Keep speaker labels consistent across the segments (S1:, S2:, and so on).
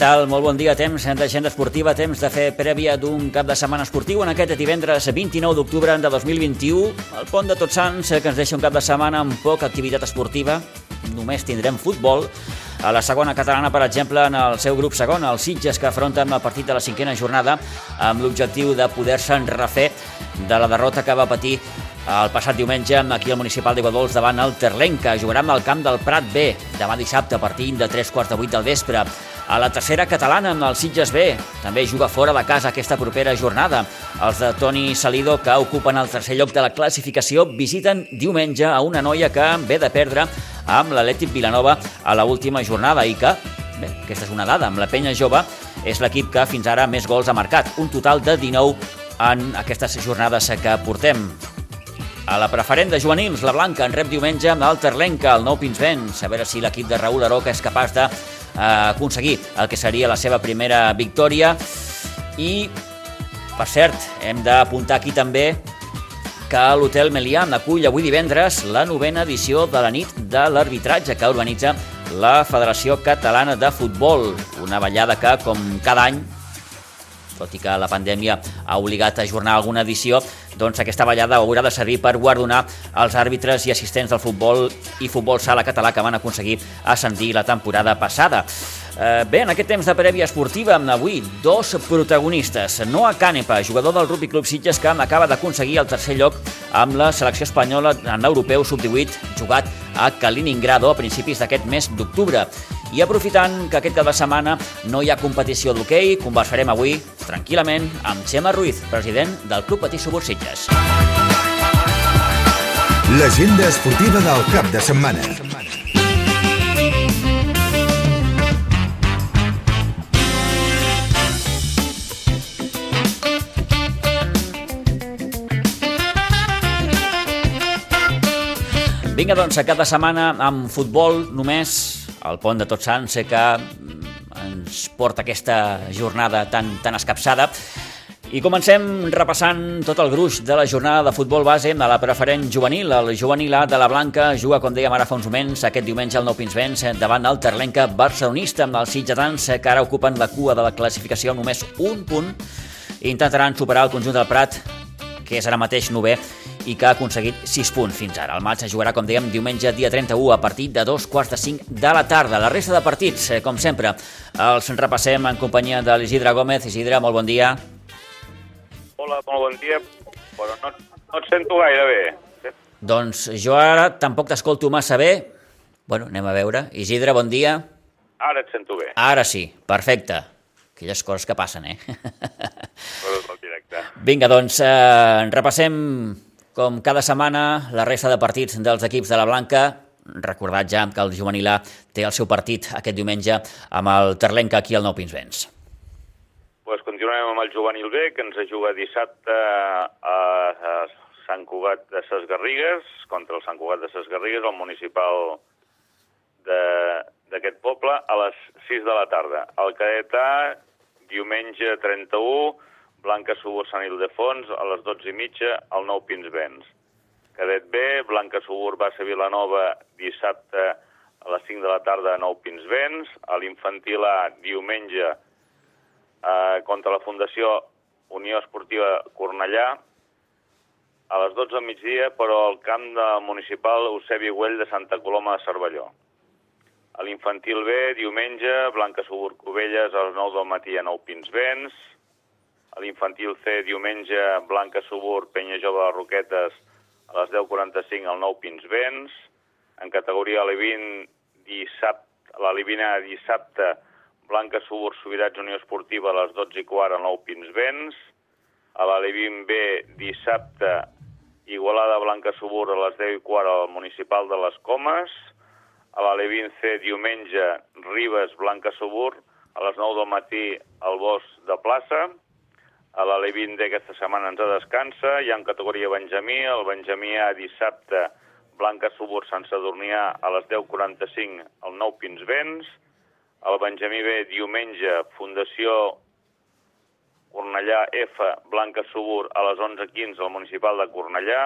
S1: tal? Molt bon dia. Temps d'agenda esportiva, temps de fer prèvia d'un cap de setmana esportiu en aquest divendres 29 d'octubre de 2021. El pont de Tots Sants, que ens deixa un cap de setmana amb poca activitat esportiva. Només tindrem futbol. A la segona catalana, per exemple, en el seu grup segon, els Sitges, que afronten el partit de la cinquena jornada amb l'objectiu de poder-se'n refer de la derrota que va patir el passat diumenge aquí al Municipal de Guadols davant el Terlenca. Jugaran al camp del Prat B demà dissabte a partir de 3 quarts de 8 del vespre. A la tercera catalana amb el Sitges B també juga fora de casa aquesta propera jornada. Els de Toni Salido, que ocupen el tercer lloc de la classificació, visiten diumenge a una noia que ve de perdre amb l'Atlètic Vilanova a la última jornada i que, bé, aquesta és una dada, amb la penya jove és l'equip que fins ara més gols ha marcat, un total de 19 en aquestes jornades que portem. A la preferent de juvenils, la Blanca en rep diumenge amb el Terlenca, el nou Pinsbens. A veure si l'equip de Raül Aroca és capaç de aconseguir el que seria la seva primera victòria. I, per cert, hem d'apuntar aquí també que l'Hotel Melià acull avui divendres la novena edició de la nit de l'arbitratge que organitza la Federació Catalana de Futbol. Una ballada que, com cada any, tot i que la pandèmia ha obligat a ajornar alguna edició, doncs aquesta ballada haurà de servir per guardonar els àrbitres i assistents del futbol i futbol sala català que van aconseguir ascendir la temporada passada. Eh, bé, en aquest temps de prèvia esportiva, avui dos protagonistes. Noah Canepa, jugador del Rugby Club Sitges, que acaba d'aconseguir el tercer lloc amb la selecció espanyola en l'europeu sub-18 jugat a Kaliningrado a principis d'aquest mes d'octubre. I aprofitant que aquest cap de setmana no hi ha competició d'hoquei, conversarem avui, tranquil·lament, amb Xema Ruiz, president del Club Patí Subur Sitges.
S2: L'agenda esportiva del cap de setmana.
S1: Vinga, doncs, a cada setmana amb futbol només el pont de Tots Sants que mm, ens porta aquesta jornada tan, tan escapçada i comencem repassant tot el gruix de la jornada de futbol base de la preferent juvenil. El juvenil A de la Blanca juga, com dèiem ara fa uns moments, aquest diumenge al Nou Pinsbens davant el Terlenca barcelonista amb els sitjatans que ara ocupen la cua de la classificació amb només un punt i intentaran superar el conjunt del Prat que és ara mateix nové i que ha aconseguit 6 punts fins ara. El maig es jugarà, com dèiem, diumenge dia 31 a partir de dos quarts de 5 de la tarda. La resta de partits, eh, com sempre, els repassem en companyia de l'Isidre Gómez. Isidre, molt bon dia.
S3: Hola, molt bon dia, però no, no et sento gaire bé.
S1: Doncs jo ara tampoc t'escolto massa bé. Bueno, anem a veure. Isidre, bon dia.
S3: Ara et sento bé.
S1: Ara sí, perfecte. Aquelles coses que passen, eh?
S3: Coses del directe.
S1: Vinga, doncs eh, repassem com cada setmana la resta de partits dels equips de la Blanca. Recordat ja que el juvenil A té el seu partit aquest diumenge amb el Terlenca aquí al Nou Pinsbens.
S3: Pues continuem amb el juvenil B, que ens juga dissabte a, a Sant Cugat de Ses Garrigues, contra el Sant Cugat de Ses Garrigues, el municipal de- d'aquest poble, a les 6 de la tarda. El cadet A, diumenge 31, Blanca Subur Sant Ildefons, a les 12 i mitja, al Nou Pinsbens. Cadet B, Blanca Subur Bassa Vilanova, dissabte a les 5 de la tarda a Nou Pinsbens. A l'infantil A, diumenge, eh, contra la Fundació Unió Esportiva Cornellà, a les 12 del migdia, però al camp de municipal Eusebi Güell de Santa Coloma de Cervelló. A l'infantil B, diumenge, Blanca Subur Cubelles a les 9 del matí a Nou Pinsbens. A l'infantil C, diumenge, Blanca Subur Penya Jove de Roquetes a les 10.45 al Nou Pinsbens. En categoria Alevin, dissabte, la Livina dissabte, Blanca Subur Sobirats Unió Esportiva a les 12 i quart al Nou Pinsbens. A l'Alevin B, dissabte, Igualada Blanca Subur a les 10 i quart al Municipal de les Comes. A l'Alevin C, diumenge, Ribes Blanca Subur a les 9 del matí al Bosc de Plaça. A l'Alevin D aquesta setmana ens descansa. Hi ha en categoria Benjamí, el Benjamí A dissabte, Blanca Subur Sant Sadurnià a les 10.45 al Nou Pinsbens. El Benjamí B diumenge, Fundació Cornellà F, Blanca Subur, a les 11.15 al Municipal de Cornellà.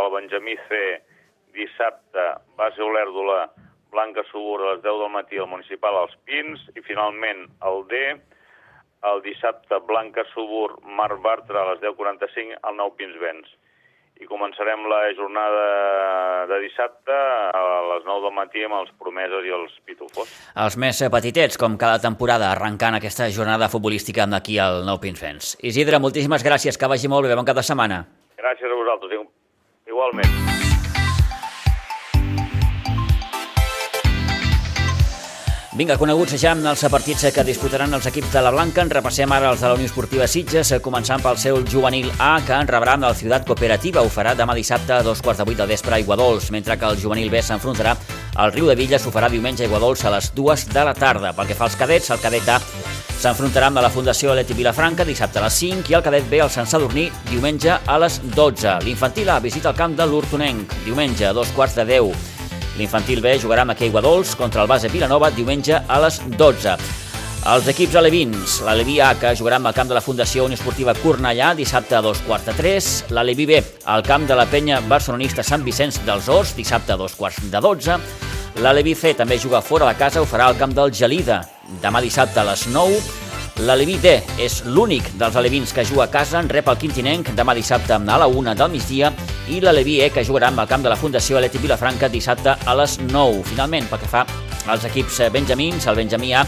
S3: El Benjamí C, dissabte, Base Olèrdola, Blanca Subur a les 10 del matí al municipal als Pins i finalment el D, el dissabte Blanca Subur Mar Bartra a les 10.45 al Nou Pins Vents. I començarem la jornada de dissabte a les 9 del matí amb els promesos i els pitufos.
S1: Els més petitets, com cada temporada, arrencant aquesta jornada futbolística aquí al Nou Pins Vents. Isidre, moltíssimes gràcies, que vagi molt bé, bon cap de setmana.
S3: Gràcies a vosaltres, igualment.
S1: Vinga, coneguts ja amb els partits que disputaran els equips de la Blanca. En repassem ara els de la Unió Esportiva Sitges, començant pel seu juvenil A, que en rebrà amb la Ciutat Cooperativa. Ho farà demà dissabte a dos quarts de vuit del vespre a Iguadols, mentre que el juvenil B s'enfrontarà al Riu de Villas, ho farà diumenge a Iguadols a les dues de la tarda. Pel que fa als cadets, el cadet A s'enfrontarà amb la Fundació Leti Vilafranca dissabte a les 5 i el cadet B al Sant Sadurní diumenge a les 12. L'infantil A visita el camp de l'Hortonenc diumenge a dos quarts de 10. L'infantil B jugarà amb Aquell Guadols contra el base Vilanova diumenge a les 12. Els equips alevins, l'Aleví A, que jugarà amb el camp de la Fundació Unió Esportiva Cornellà dissabte a dos quarts de tres, l'Aleví B, al camp de la penya barcelonista Sant Vicenç dels Horts dissabte a dos quarts de dotze, l'Aleví C també juga fora de casa, ho farà al camp del Gelida demà dissabte a les 9, L'Aleví D és l'únic dels alevins que juga a casa, en rep el Quintinenc demà dissabte a la 1 del migdia i l'Aleví E que jugarà amb el camp de la Fundació Aleti Vilafranca dissabte a les 9. Finalment, pel que fa als equips benjamins, el Benjamí A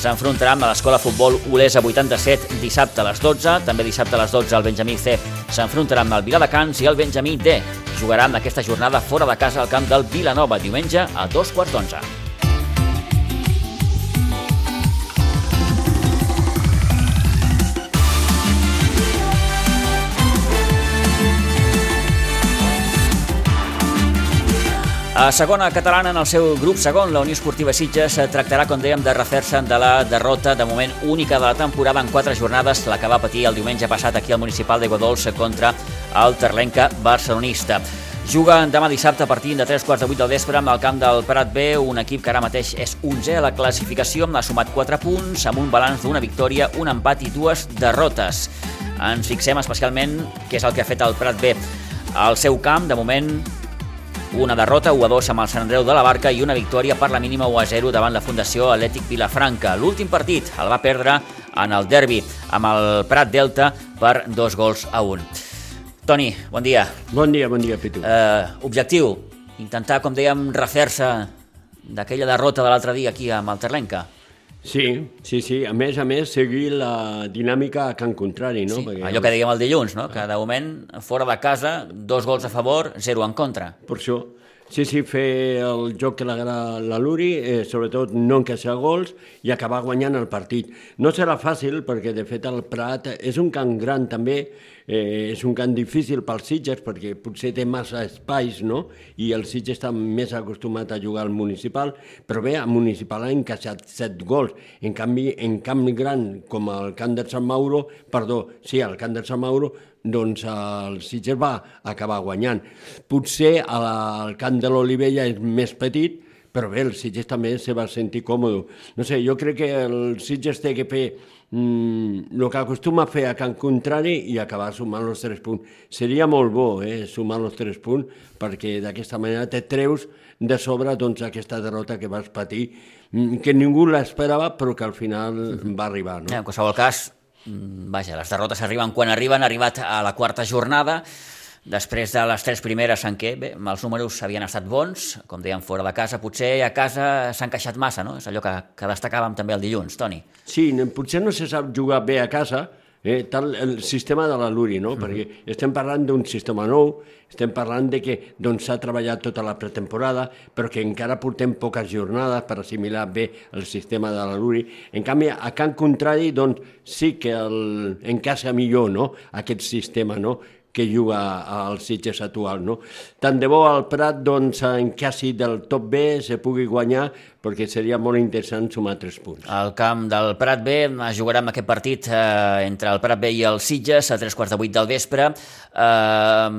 S1: s'enfrontarà amb l'Escola Futbol Olesa 87 dissabte a les 12. També dissabte a les 12 el Benjamí C s'enfrontarà amb el Viladecans i el Benjamí D jugarà en aquesta jornada fora de casa al camp del Vilanova diumenge a dos quarts d'onze. A segona catalana, en el seu grup segon, la Unió Esportiva Sitges tractarà, com dèiem, de refer-se de la derrota de moment única de la temporada en quatre jornades, la que va patir el diumenge passat aquí al Municipal d'Aigua Dolça contra el Terlenca barcelonista. Juga demà dissabte a partir de 3 quarts de 8 del vespre amb el camp del Prat B, un equip que ara mateix és 11 a la classificació, ha sumat 4 punts, amb un balanç d'una victòria, un empat i dues derrotes. Ens fixem especialment què és el que ha fet el Prat B. Al seu camp, de moment, una derrota 1 a 2 amb el Sant Andreu de la Barca i una victòria per la mínima 1 a 0 davant la Fundació Atlètic Vilafranca. L'últim partit el va perdre en el derbi amb el Prat Delta per dos gols a un. Toni, bon dia.
S4: Bon dia, bon dia, Pitu.
S1: Eh, objectiu, intentar, com dèiem, refer-se d'aquella derrota de l'altre dia aquí amb el Terlenca.
S4: Sí, sí, sí. A més a més, seguir la dinàmica a Can Contrari, no?
S1: Sí, Perquè, allò que dèiem el dilluns, no? Que de moment, fora de casa, dos gols a favor, zero en contra.
S4: Per això, sí, sí, fer el joc que l'agrada la Luri, eh, sobretot no encaixar gols i acabar guanyant el partit. No serà fàcil, perquè de fet el Prat és un camp gran també, eh, és un camp difícil pels Sitges perquè potser té massa espais, no? I el Sitges està més acostumat a jugar al municipal, però bé, el municipal ha encaixat set gols. En canvi, en camp gran com el camp de Sant Mauro, perdó, sí, el camp de Sant Mauro, doncs el Sitges va acabar guanyant. Potser el camp de l'Olivella és més petit, però bé, el Sitges també se va sentir còmode. No sé, jo crec que el Sitges té que fer mm, el que acostuma a fer a Can Contrari i acabar sumant els tres punts. Seria molt bo eh, sumar els tres punts perquè d'aquesta manera te treus de sobre doncs, aquesta derrota que vas patir, mm, que ningú l'esperava però que al final va arribar. No?
S1: En qualsevol cas, mm, vaja, les derrotes arriben quan arriben, han arribat a la quarta jornada, Després de les tres primeres en què bé, els números havien estat bons, com dèiem, fora de casa, potser a casa s'ha encaixat massa, no? És allò que, que destacàvem també el dilluns, Toni.
S4: Sí, potser no se sap jugar bé a casa, eh, tal el sistema de la Luri, no? Mm -hmm. Perquè estem parlant d'un sistema nou, estem parlant de que doncs, s'ha doncs, treballat tota la pretemporada, però que encara portem poques jornades per assimilar bé el sistema de la Luri. En canvi, a Can Contrari, doncs, sí que el, encaixa millor no? aquest sistema, no? Que juga al Sitges actual. No? Tant de bo al Prat doncs, en quasi del top B se pugui guanyar perquè seria molt interessant sumar tres punts.
S1: Al camp del Prat B jugarà amb aquest partit eh, entre el Prat B i el Sitges a tres quarts de vuit del vespre. Eh,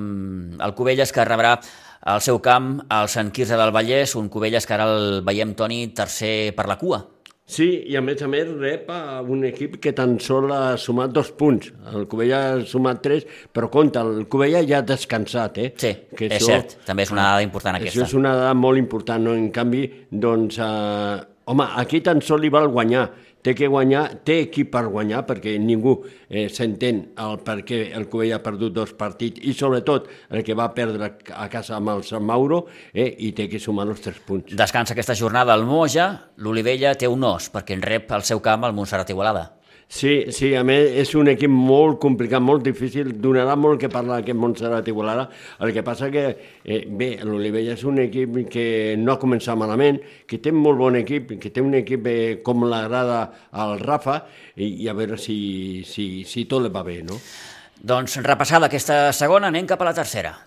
S1: el Cubelles que rebrà al seu camp el Sant Quirze del Vallès, un Cubelles que ara el veiem, Toni, tercer per la cua.
S4: Sí, i a més a més rep a un equip que tan sol ha sumat dos punts. El Covella ha sumat tres, però compte, el Covella ja ha descansat, eh?
S1: Sí,
S4: que
S1: és cert, també és una dada important
S4: Això
S1: aquesta.
S4: és una dada molt important, no? En canvi, doncs, eh, home, aquí tan sol li val guanyar. Té que guanyar, té equip per guanyar, perquè ningú eh, s'entén el per què el Covella ha perdut dos partits i sobretot el que va perdre a casa amb el Sant Mauro eh, i té que sumar els tres punts.
S1: Descansa aquesta jornada al Moja, l'Olivella té un os, perquè en rep al seu camp el Montserrat Igualada.
S4: Sí, sí, a més és un equip molt complicat, molt difícil, donarà molt que parlar aquest Montserrat Igualada. El que passa que, eh, bé, l'Olivella és un equip que no ha començat malament, que té molt bon equip, que té un equip eh, com l'agrada al Rafa, i, i a veure si, si, si tot li va bé, no?
S1: Doncs repassada aquesta segona, anem cap a la tercera.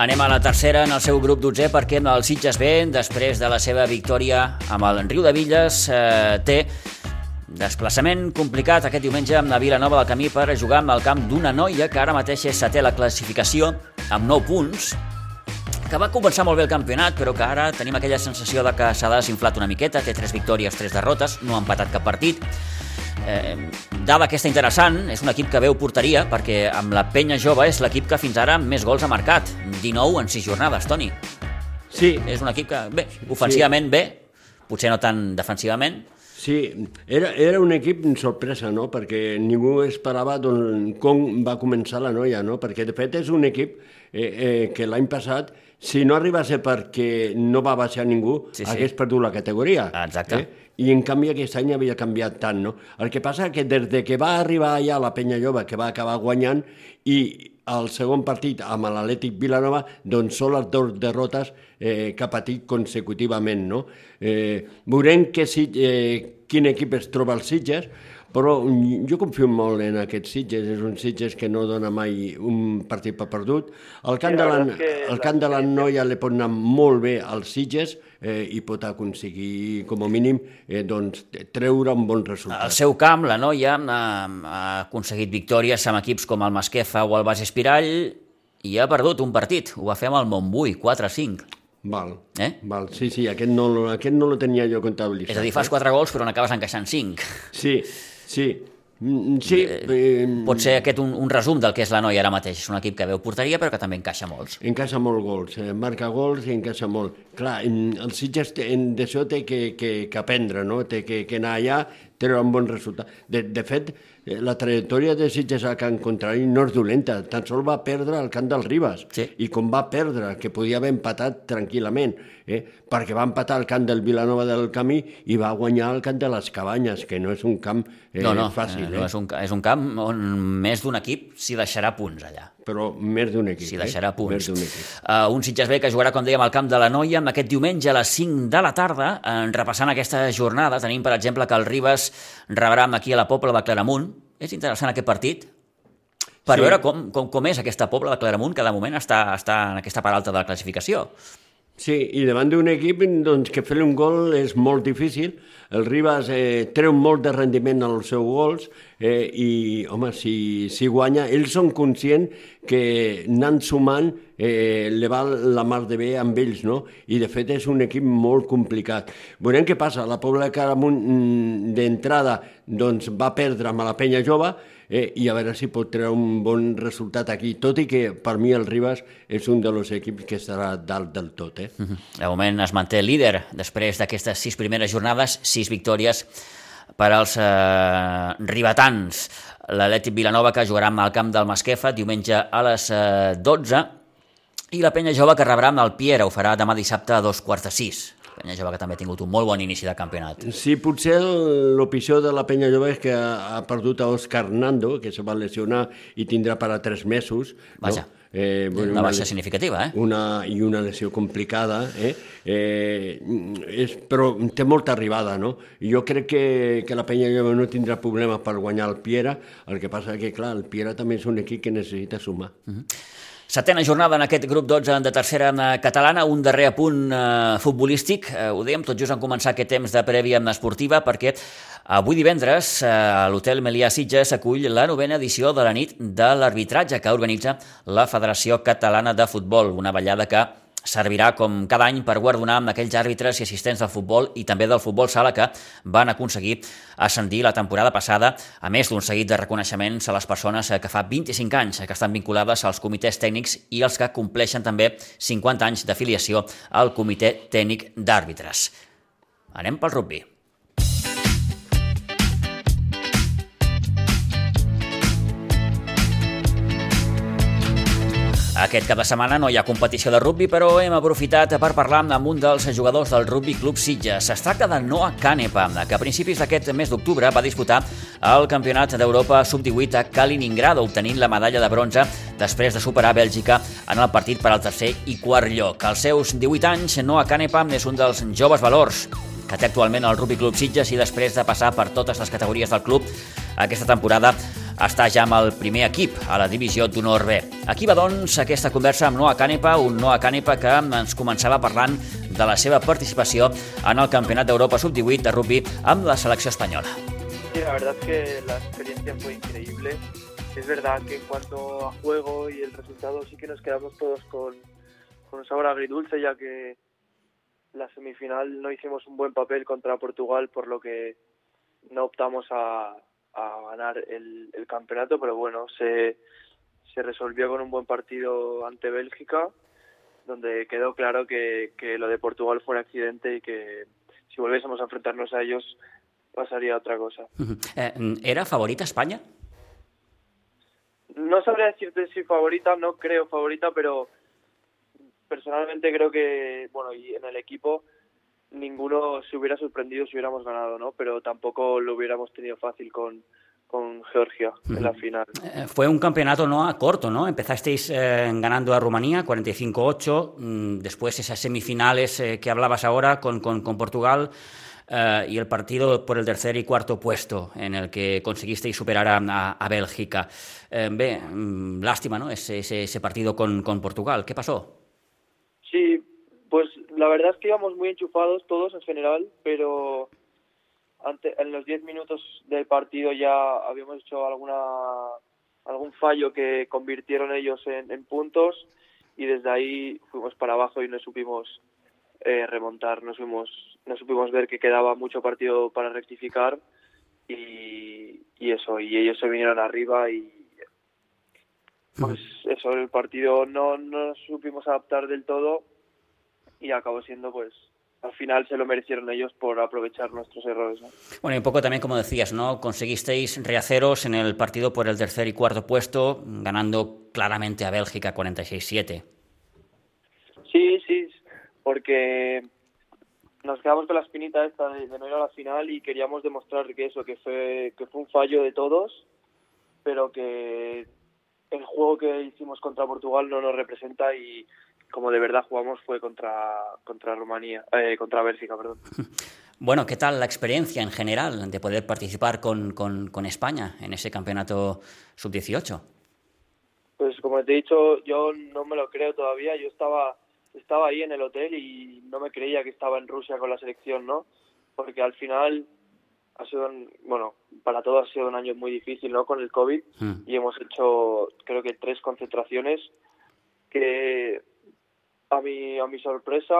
S1: Anem a la tercera en el seu grup 12 perquè el Sitges B, després de la seva victòria amb el Riu de Villes, eh, té desplaçament complicat aquest diumenge amb la Vilanova del Camí per jugar amb el camp d'una noia que ara mateix és setè la classificació amb 9 punts, que va començar molt bé el campionat, però que ara tenim aquella sensació de que s'ha desinflat una miqueta, té 3 victòries, 3 derrotes, no ha empatat cap partit. Eh, dada aquesta interessant, és un equip que veu porteria, perquè amb la penya jove és l'equip que fins ara més gols ha marcat, 19 en 6 jornades, Toni.
S4: Sí,
S1: És un equip que, bé, ofensivament bé, potser no tan defensivament,
S4: Sí, era, era un equip sorpresa, no?, perquè ningú esperava doncs, com va començar la noia, no?, perquè de fet és un equip eh, eh, que l'any passat, si no arriba a ser perquè no va baixar ningú,
S1: Sí,
S4: sí,
S1: sí.
S4: sí. hagués perdut la categoria.
S1: Exacte.
S4: Eh? I en canvi aquest any havia canviat tant, no? El que passa que des de que va arribar allà la penya jove, que va acabar guanyant, i el segon partit amb l'Atlètic Vilanova, doncs són les dues derrotes eh, que ha patit consecutivament, no? Eh, veurem que si, eh, quin equip es troba als Sitges, però jo confio molt en aquests Sitges, és un Sitges que no dona mai un partit per perdut. El
S5: Sí,
S4: de
S5: la és
S4: el cant de la noia li pot anar molt bé als Sitges eh, i pot aconseguir, com a mínim, eh, doncs, treure un bon resultat.
S1: Al seu camp, la noia ha, ha aconseguit victòries amb equips com el Masquefa o el Bas Espirall i ha perdut un partit. Ho va fer amb el Montbui, 4-5.
S4: Val,
S1: Eh?
S4: val, sí, sí, aquest no, aquest no lo tenia jo comptabilitzat.
S1: És a dir, fas
S4: eh?
S1: 4 gols però n'acabes encaixant 5.
S4: Sí, sí, sí. Eh,
S1: Pot ser aquest un, un resum del que és la noia ara mateix. És un equip que veu porteria però que també encaixa molts.
S4: Encaixa molt gols, eh, marca gols i encaixa molt. Clar, el Sitges en- d'això té que, que, que aprendre, no? té que, que anar allà, treure un bon resultat. De, de fet, eh, la trajectòria de Sitges al camp contrari no és dolenta, tan sol va perdre al camp del Ribas,
S1: Sí.
S4: i com va perdre, que podia haver empatat tranquil·lament, eh? perquè va empatar al camp del Vilanova del Camí i va guanyar al camp de les Cabanyes, que no és un camp eh,
S1: no, no,
S4: fàcil,
S1: eh, no és, un, és un camp on més d'un equip s'hi deixarà punts allà.
S4: Però més d'un equip.
S1: S'hi deixarà
S4: eh?
S1: punts.
S4: Més d'un equip.
S1: Uh, un Sitges B que jugarà, com dèiem, al camp de la Noia amb aquest diumenge a les 5 de la tarda. En repassant aquesta jornada, tenim, per exemple, que el Ribas rebrà aquí a la Pobla de Claramunt. És interessant aquest partit per
S4: Sí.
S1: veure com, com, com és aquesta Pobla de Claramunt, que de moment està, està en aquesta part alta de la classificació.
S4: Sí, i davant d'un equip doncs, que fer un gol és molt difícil. El Ribas eh, treu molt de rendiment als seus gols eh, i, home, si, si guanya, ells són conscients que anant sumant eh, li val la mar de bé amb ells, no? I, de fet, és un equip molt complicat. Veurem què passa. La Pobla de Caramunt, mm, d'entrada, doncs, va perdre amb la penya jove, eh, i a veure si pot treure un bon resultat aquí, tot i que per mi el Ribas és un dels equips que estarà dalt del tot. Eh?
S1: De moment es manté líder després d'aquestes sis primeres jornades, sis victòries per als eh, ribetans. L'Atlètic Vilanova que jugarà amb el camp del Masquefa diumenge a les eh, 12 i la penya jove que rebrà amb el Piera ho farà demà dissabte a dos quarts de sis. Penya jove que també ha tingut un molt bon inici de campionat.
S4: Sí, potser el- lo pitjor de la penya jove és que ha, ha perdut a Òscar Nando, que se va lesionar i tindrà per a tres mesos.
S1: Vaja.
S4: No? Eh,
S1: Una baixa
S4: les-
S1: significativa, eh?
S4: una, i una lesió complicada, eh? Eh, és, però té molta arribada, no? I jo crec que, que la Penya Jove no tindrà problemes per guanyar el Piera, el que passa que, clar, el Piera també és un equip que necessita sumar.
S1: Setena jornada en aquest grup 12 de tercera eh, catalana, un darrer apunt eh, futbolístic. Eh, ho dèiem tot just en començar aquest temps de prèvia esportiva perquè Avui divendres, eh, l'Hotel Melià Sitges s'acull la novena edició de la nit de l'arbitratge que organitza la Federació Catalana de Futbol, una ballada que servirà com cada any per guardonar amb aquells àrbitres i assistents del futbol i també del futbol sala que van aconseguir ascendir la temporada passada, a més d'un seguit de reconeixements a les persones que fa 25 anys que estan vinculades als comitès tècnics i els que compleixen també 50 anys d'afiliació al comitè tècnic d'àrbitres. Anem pel rugby. Aquest cap de setmana no hi ha competició de rugby, però hem aprofitat per parlar amb un dels jugadors del Rugby Club Sitges. Es tracta de Noah Canepa, que a principis d'aquest mes d'octubre va disputar el Campionat d'Europa Sub-18 a Kaliningrad, obtenint la medalla de bronze després de superar Bèlgica en el partit per al tercer i quart lloc. Als seus 18 anys, Noah Canepa és un dels joves valors que té actualment el Rugby Club Sitges i després de passar per totes les categories del club, aquesta temporada està ja amb el primer equip a la divisió d'honor B. Aquí va, doncs, aquesta conversa amb Noah Canepa, un Noah Canepa que ens començava parlant de la seva participació en el Campionat d'Europa Sub-18 de rugby amb la selecció espanyola.
S5: Sí, la verdad es que la experiencia fue increíble. Es verdad que en cuanto a juego y el resultado sí que nos quedamos todos con, con un sabor agridulce, ya que la semifinal no hicimos un buen papel contra Portugal, por lo que no optamos a, a ganar el, el, campeonato, pero bueno, se, se resolvió con un buen partido ante Bélgica, donde quedó claro que, que lo de Portugal fue un accidente y que si volviésemos a enfrentarnos a ellos pasaría otra cosa.
S1: Eh, ¿Era favorita España?
S5: No sabría decirte si favorita, no creo favorita, pero personalmente creo que, bueno, y en el equipo ninguno se hubiera sorprendido si hubiéramos ganado, ¿no? Pero tampoco lo hubiéramos tenido fácil con, con Georgia en la final.
S1: Eh, fue un campeonato no a corto, ¿no? Empezasteis eh, ganando a Rumanía 45-8, mm, después esas semifinales eh, que hablabas ahora con, con, con Portugal eh, y el partido por el tercer y cuarto puesto en el que conseguisteis superar a, a, a Bélgica. Bé, mm, lástima, ¿no? Ese, ese, ese partido con, con Portugal. ¿Qué pasó?
S5: Sí, pues la verdad es que íbamos muy enchufados todos en general, pero ante, en los 10 minutos del partido ya habíamos hecho alguna algún fallo que convirtieron ellos en, en puntos y desde ahí fuimos para abajo y no supimos eh, remontar, no supimos, no supimos ver que quedaba mucho partido para rectificar y, y eso, y ellos se vinieron arriba y pues eso, el partido no, no supimos adaptar del todo y acabó siendo pues al final se lo merecieron ellos por aprovechar nuestros errores. ¿no?
S1: Bueno, y un poco también, como decías, ¿no? Conseguisteis reaceros en el partido por el tercer y cuarto puesto, ganando claramente a Bélgica 46-7.
S5: Sí, sí, porque nos quedamos con la espinita esta de, de, no ir a la final y queríamos demostrar que eso, que fue, que fue un fallo de todos, pero que el juego que hicimos contra Portugal no nos representa y como de verdad jugamos fue contra, contra Rumanía, eh, contra Bélgica, perdón.
S1: Bueno, ¿qué tal la experiencia en general de poder participar con, con, con España en ese campeonato sub-18?
S5: Pues como te he dicho, yo no me lo creo todavía. Yo estaba, estaba ahí en el hotel y no me creía que estaba en Rusia con la selección, ¿no? Porque al final ha sido, un, bueno, para todos ha sido un año muy difícil, ¿no? Con el COVID
S1: Mm.
S5: y hemos hecho, creo que tres concentraciones que a mi, a mi sorpresa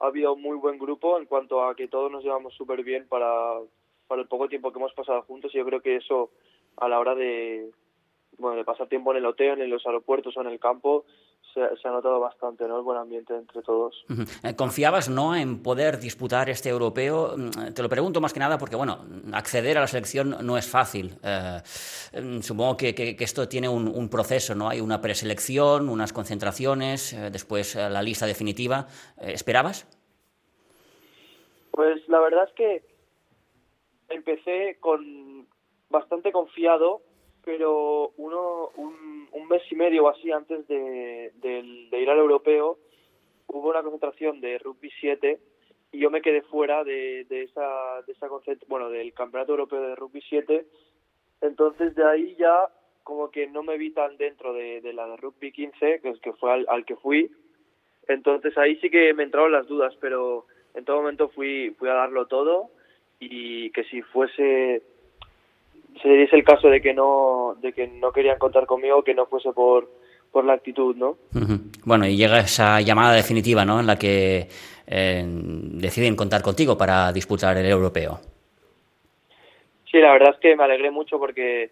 S5: ha habido un muy buen grupo en cuanto a que todos nos llevamos súper bien para, para el poco tiempo que hemos pasado juntos y yo creo que eso a la hora de, bueno, de pasar tiempo en el hotel, en los aeropuertos o en el campo, se, se ha notado bastante, ¿no? El buen ambiente entre todos.
S1: -huh. ¿Confiabas, no, en poder disputar este europeo? Te lo pregunto más que nada porque, bueno, acceder a la selección no es fácil. Eh, supongo que, que, que, esto tiene un, un, proceso, ¿no? Hay una preselección, unas concentraciones, eh, después eh, la lista definitiva. ¿Esperabas?
S5: Pues la verdad es que empecé con bastante confiado, pero uno, un, un mes y medio o así antes de, de, de, ir al europeo hubo una concentración de rugby 7 y yo me quedé fuera de, esa, de esa bueno, del campeonato europeo de rugby 7 entonces de ahí ya como que no me vi tan dentro de, de la de rugby 15 que, es que fue al, al, que fui. Entonces ahí sí que me entraron las dudas pero en todo momento fui fui a darlo todo y que si fuese se diese el caso de que no de que no querían contar conmigo que no fuese por por la actitud no
S1: bueno y llega esa llamada definitiva no en la que eh, deciden contar contigo para disputar el europeo.
S5: Sí la verdad es que me alegré mucho porque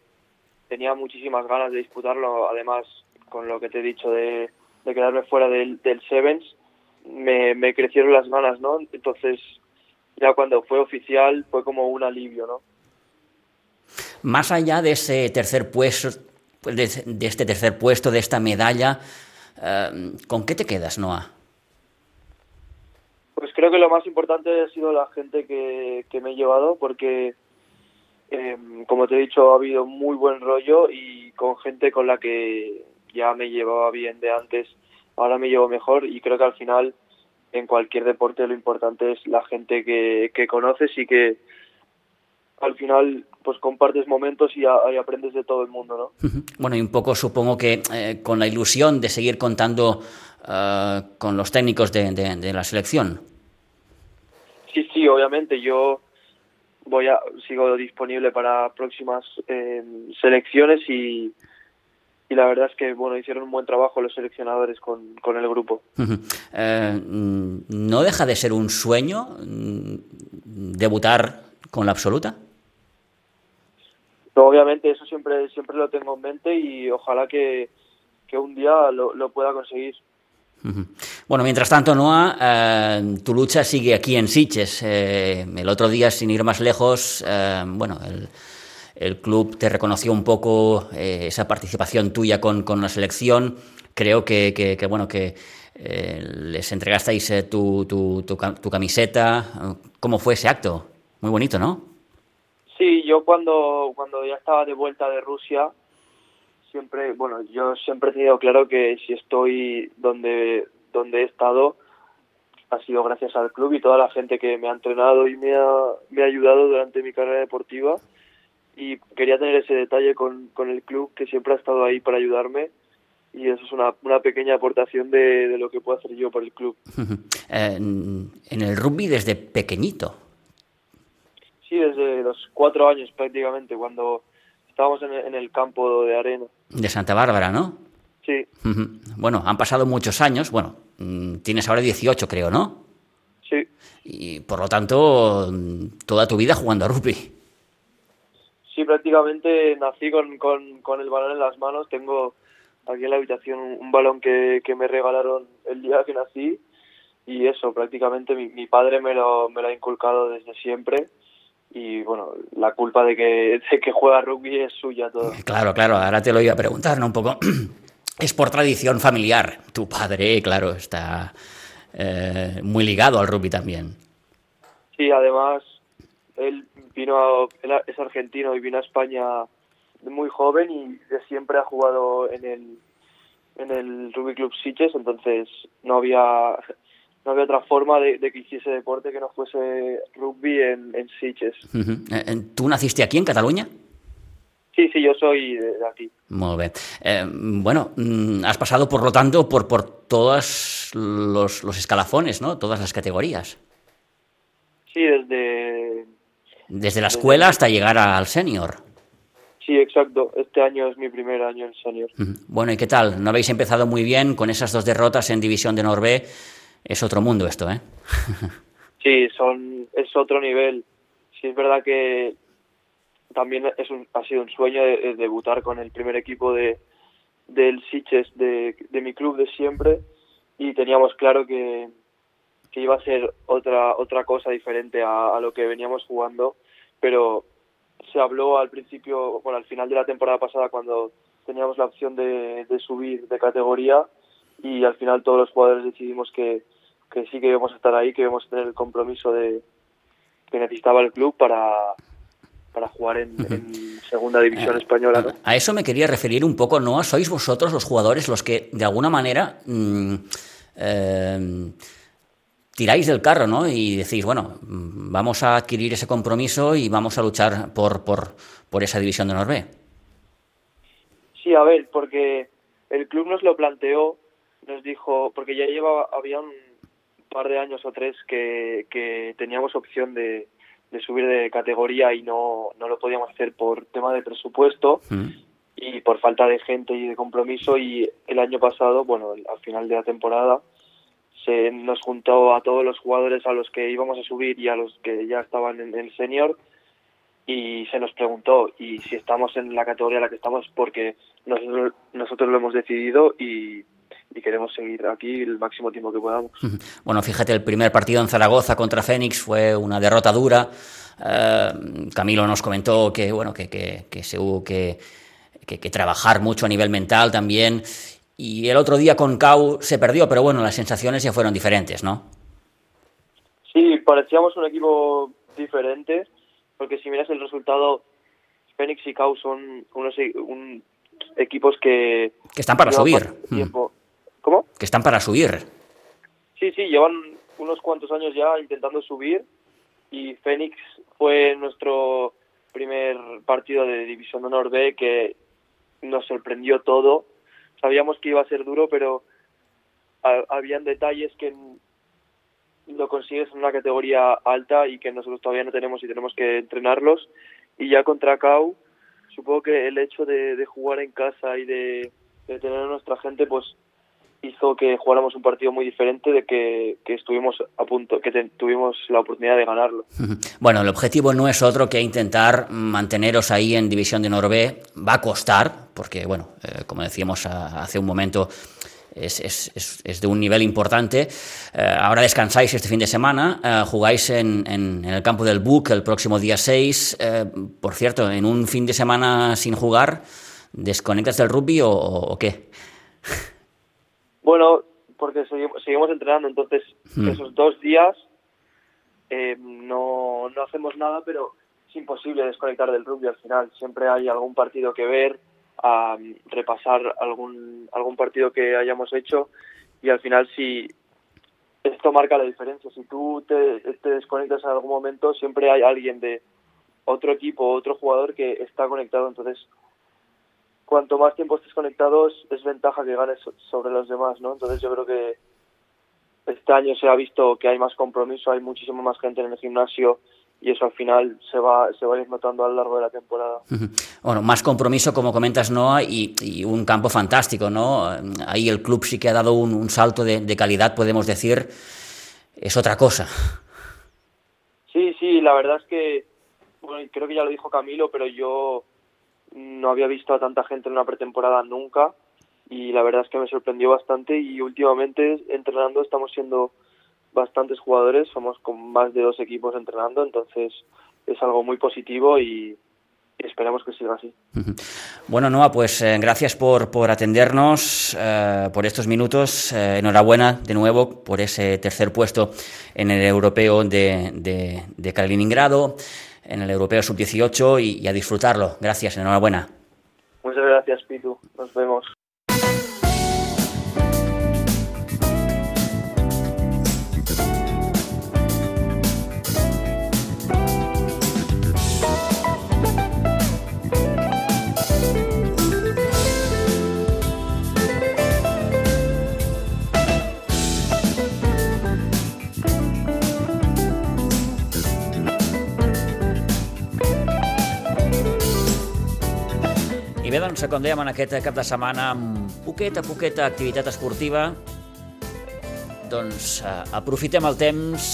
S5: tenía muchísimas ganas de disputarlo. Además con lo que te he dicho de, de quedarme fuera del, del Sevens me, me crecieron las ganas no entonces ya cuando fue oficial fue como un alivio no
S1: Más allá de ese tercer puesto, pues, de, de este tercer puesto, de esta medalla, eh, ¿con qué te quedas, Noah?
S5: Pues creo que lo más importante ha sido la gente que, que me he llevado, porque, eh, como te he dicho, ha habido muy buen rollo y con gente con la que ya me llevaba bien de antes, ahora me llevo mejor y creo que al final en cualquier deporte lo importante es la gente que, que conoces y que al final pues compartes momentos y, a- y aprendes de todo el mundo, ¿no?
S1: Bueno, y un poco supongo que eh, con la ilusión de seguir contando eh, con los técnicos de, de- de la selección.
S5: Sí, sí, obviamente yo voy a sigo disponible para próximas eh, selecciones y, y la verdad es que bueno hicieron un buen trabajo los seleccionadores con, con el grupo.
S1: Eh, mm, ¿No deja de ser un sueño mm, debutar con la absoluta?
S5: Pero obviamente eso siempre siempre lo tengo en mente y ojalá que, que un día lo, pueda conseguir.
S1: Bueno, mientras tanto, Noah, eh, tu lucha sigue aquí en Sitges. Eh, el otro día, sin ir más lejos, eh, bueno, el, el club te reconoció un poco eh, esa participación tuya con, con la selección. Creo que, que- bueno, que les entregasteis tu, tu, tu tu camiseta. ¿Cómo fue ese acto? Muy bonito, ¿no?
S5: Sí, yo cuando, cuando ya estaba de vuelta de Rusia, siempre, bueno, yo siempre he tenido claro que si estoy donde, donde he estado, ha sido gracias al club y toda la gente que me ha entrenado y me ha, me ha ayudado durante mi carrera deportiva. Y quería tener ese detalle con, con el club que siempre ha estado ahí para ayudarme. Y eso es una, una pequeña aportación de, de lo que puedo hacer yo por el club.
S1: Eh, en el rugby desde pequeñito.
S5: Sí, desde los cuatro años prácticamente, cuando estábamos en el, en el campo de arena.
S1: De Santa Bárbara, ¿no?
S5: Sí.
S1: Bueno, han pasado muchos años. Bueno, mm, tienes ahora 18, creo, ¿no?
S5: sí.
S1: Y por lo tanto, mm, toda tu vida jugando a rugby.
S5: Sí, prácticamente nací con, con, con el balón en las manos. Tengo aquí en la habitación un, un balón que, que me regalaron el día que nací y eso, prácticamente mi, mi padre me lo, me lo ha inculcado desde siempre y bueno, la culpa de que, de que juega rugby es suya todo.
S1: Claro, claro, ahora te lo iba a preguntar, ¿no? Un poco. Es por tradición familiar. Tu padre, claro, está eh, muy ligado al rugby también.
S5: Sí, además él vino a- él es argentino y vino a España muy joven y de siempre ha jugado en el en el Rugby Club Sitges, entonces no había no había otra forma de, de que hiciese deporte que no fuese rugby en, en Sitges.
S1: Eh, eh, ¿Tú naciste aquí en Cataluña?
S5: Sí, sí, yo soy de, aquí.
S1: Muy bien. Eh, bueno, mm, has pasado, por lo tanto, por, por todos los, los escalafones, ¿no? Todas las categorías.
S5: Sí, desde
S1: Desde la escuela hasta llegar al senior.
S5: sí, exacto. Este año es mi primer año en senior.
S1: Bueno, ¿y qué tal? ¿No habéis empezado muy bien con esas dos derrotas en División de Norbe? Es otro mundo esto, ¿eh?
S5: Sí, son es otro nivel. Sí, es verdad que también es un, ha sido un sueño de, de debutar con el primer equipo de del Sitges de, de mi club de siempre y teníamos claro que, que iba a ser otra otra cosa diferente a, a lo que veníamos jugando, pero se habló al principio, bueno, al final de la temporada pasada cuando teníamos la opción de, de subir de categoría y al final todos los jugadores decidimos que, que sí que íbamos a estar ahí, que íbamos a tener el compromiso de que necesitaba el club para, para jugar en, en segunda división española. ¿no?
S1: A eso me quería referir un poco, ¿no? Sois vosotros los jugadores los que, de alguna manera, mm, eh, tiráis del carro, ¿no? Y decís, bueno, mm, vamos a adquirir ese compromiso y vamos a luchar por, por, por esa división de Norbe.
S5: Sí, a ver, porque el club nos lo planteó, nos dijo, porque ya llevaba, había un par de años o tres que, que teníamos opción de, de subir de categoría y no, no lo podíamos hacer por tema de presupuesto
S1: Mm.
S5: y por falta de gente y de compromiso y el año pasado, bueno, al final de la temporada se nos juntó a todos los jugadores a los que íbamos a subir y a los que ya estaban en el senior y se nos preguntó y si estamos en la categoría en la que estamos porque nosotros, nosotros lo hemos decidido y, y queremos seguir aquí el máximo tiempo que podamos.
S1: Bueno, fíjate, el primer partido en Zaragoza contra Fénix fue una derrota dura. Eh, Camilo nos comentó que, bueno, que, que, que se hubo que, trabajar mucho a nivel mental también. Y el otro día con Cau se perdió, pero bueno, las sensaciones ya fueron diferentes, ¿no?
S5: Sí, parecíamos un equipo diferente, porque si miras el resultado, Fénix y Cau son unos e- un- equipos que...
S1: Que están para subir.
S5: ¿Cómo?
S1: Que están para subir.
S5: Sí, sí, llevan unos cuantos años ya intentando subir y Fénix fue nuestro primer partido de División Honor B que nos sorprendió todo. Sabíamos que iba a ser duro, pero ha- habían detalles que lo consigues en una categoría alta y que nosotros todavía no tenemos y tenemos que entrenarlos. Y ya contra Cau, supongo que el hecho de, de jugar en casa y de, de tener a nuestra gente, pues hizo que jugáramos un partido muy diferente de que, que a punto, que te- tuvimos la oportunidad de ganarlo.
S1: Bueno, el objetivo no es otro que intentar manteneros ahí en División de Norbe. Va a costar, porque, bueno, eh, como decíamos a- hace un momento, es, de un nivel importante. Eh, ahora descansáis este fin de semana, eh, jugáis en, el campo del BUC el próximo día 6. Eh, por cierto, en un fin de semana sin jugar, ¿desconectas del rugby o qué?
S5: Bueno, porque seguimos, entrenando, entonces
S1: Hmm.
S5: esos dos días eh, no, no hacemos nada, pero es imposible desconectar del rugby al final. Siempre hay algún partido que ver, a repasar algún, algún partido que hayamos hecho y al final si esto marca la diferencia. Si tú te, te desconectas en algún momento, siempre hay alguien de otro equipo, otro jugador que está conectado. Entonces, cuanto más tiempo estés conectado, es, ventaja que ganes so- sobre los demás, ¿no? Entonces, yo creo que este año se ha visto que hay más compromiso, hay muchísimo más gente en el gimnasio y eso al final se va, se va a ir notando a lo largo de la temporada.
S1: Bueno, más compromiso, como comentas, Noah, y, y un campo fantástico, ¿no? Ahí el club sí que ha dado un, un salto de, de calidad, podemos decir. Es otra cosa.
S5: Sí, sí, la verdad es que, bueno, creo que ya lo dijo Camilo, pero yo no había visto a tanta gente en una pretemporada nunca y la verdad es que me sorprendió bastante y últimamente entrenando estamos siendo bastantes jugadores, somos con más de dos equipos entrenando, entonces es algo muy positivo y, esperamos que siga así.
S1: Bueno, Noah, pues eh, gracias por, por atendernos, eh, por estos minutos. Eh, enhorabuena de nuevo por ese tercer puesto en el europeo de, de, de Kaliningrado, en el europeo sub-18 y, y a disfrutarlo. Gracias, enhorabuena.
S5: Muchas gracias, Pitu. Nos vemos.
S1: Doncs, com dèiem, en aquest cap de setmana, amb poqueta, poqueta activitat esportiva, doncs eh, aprofitem el temps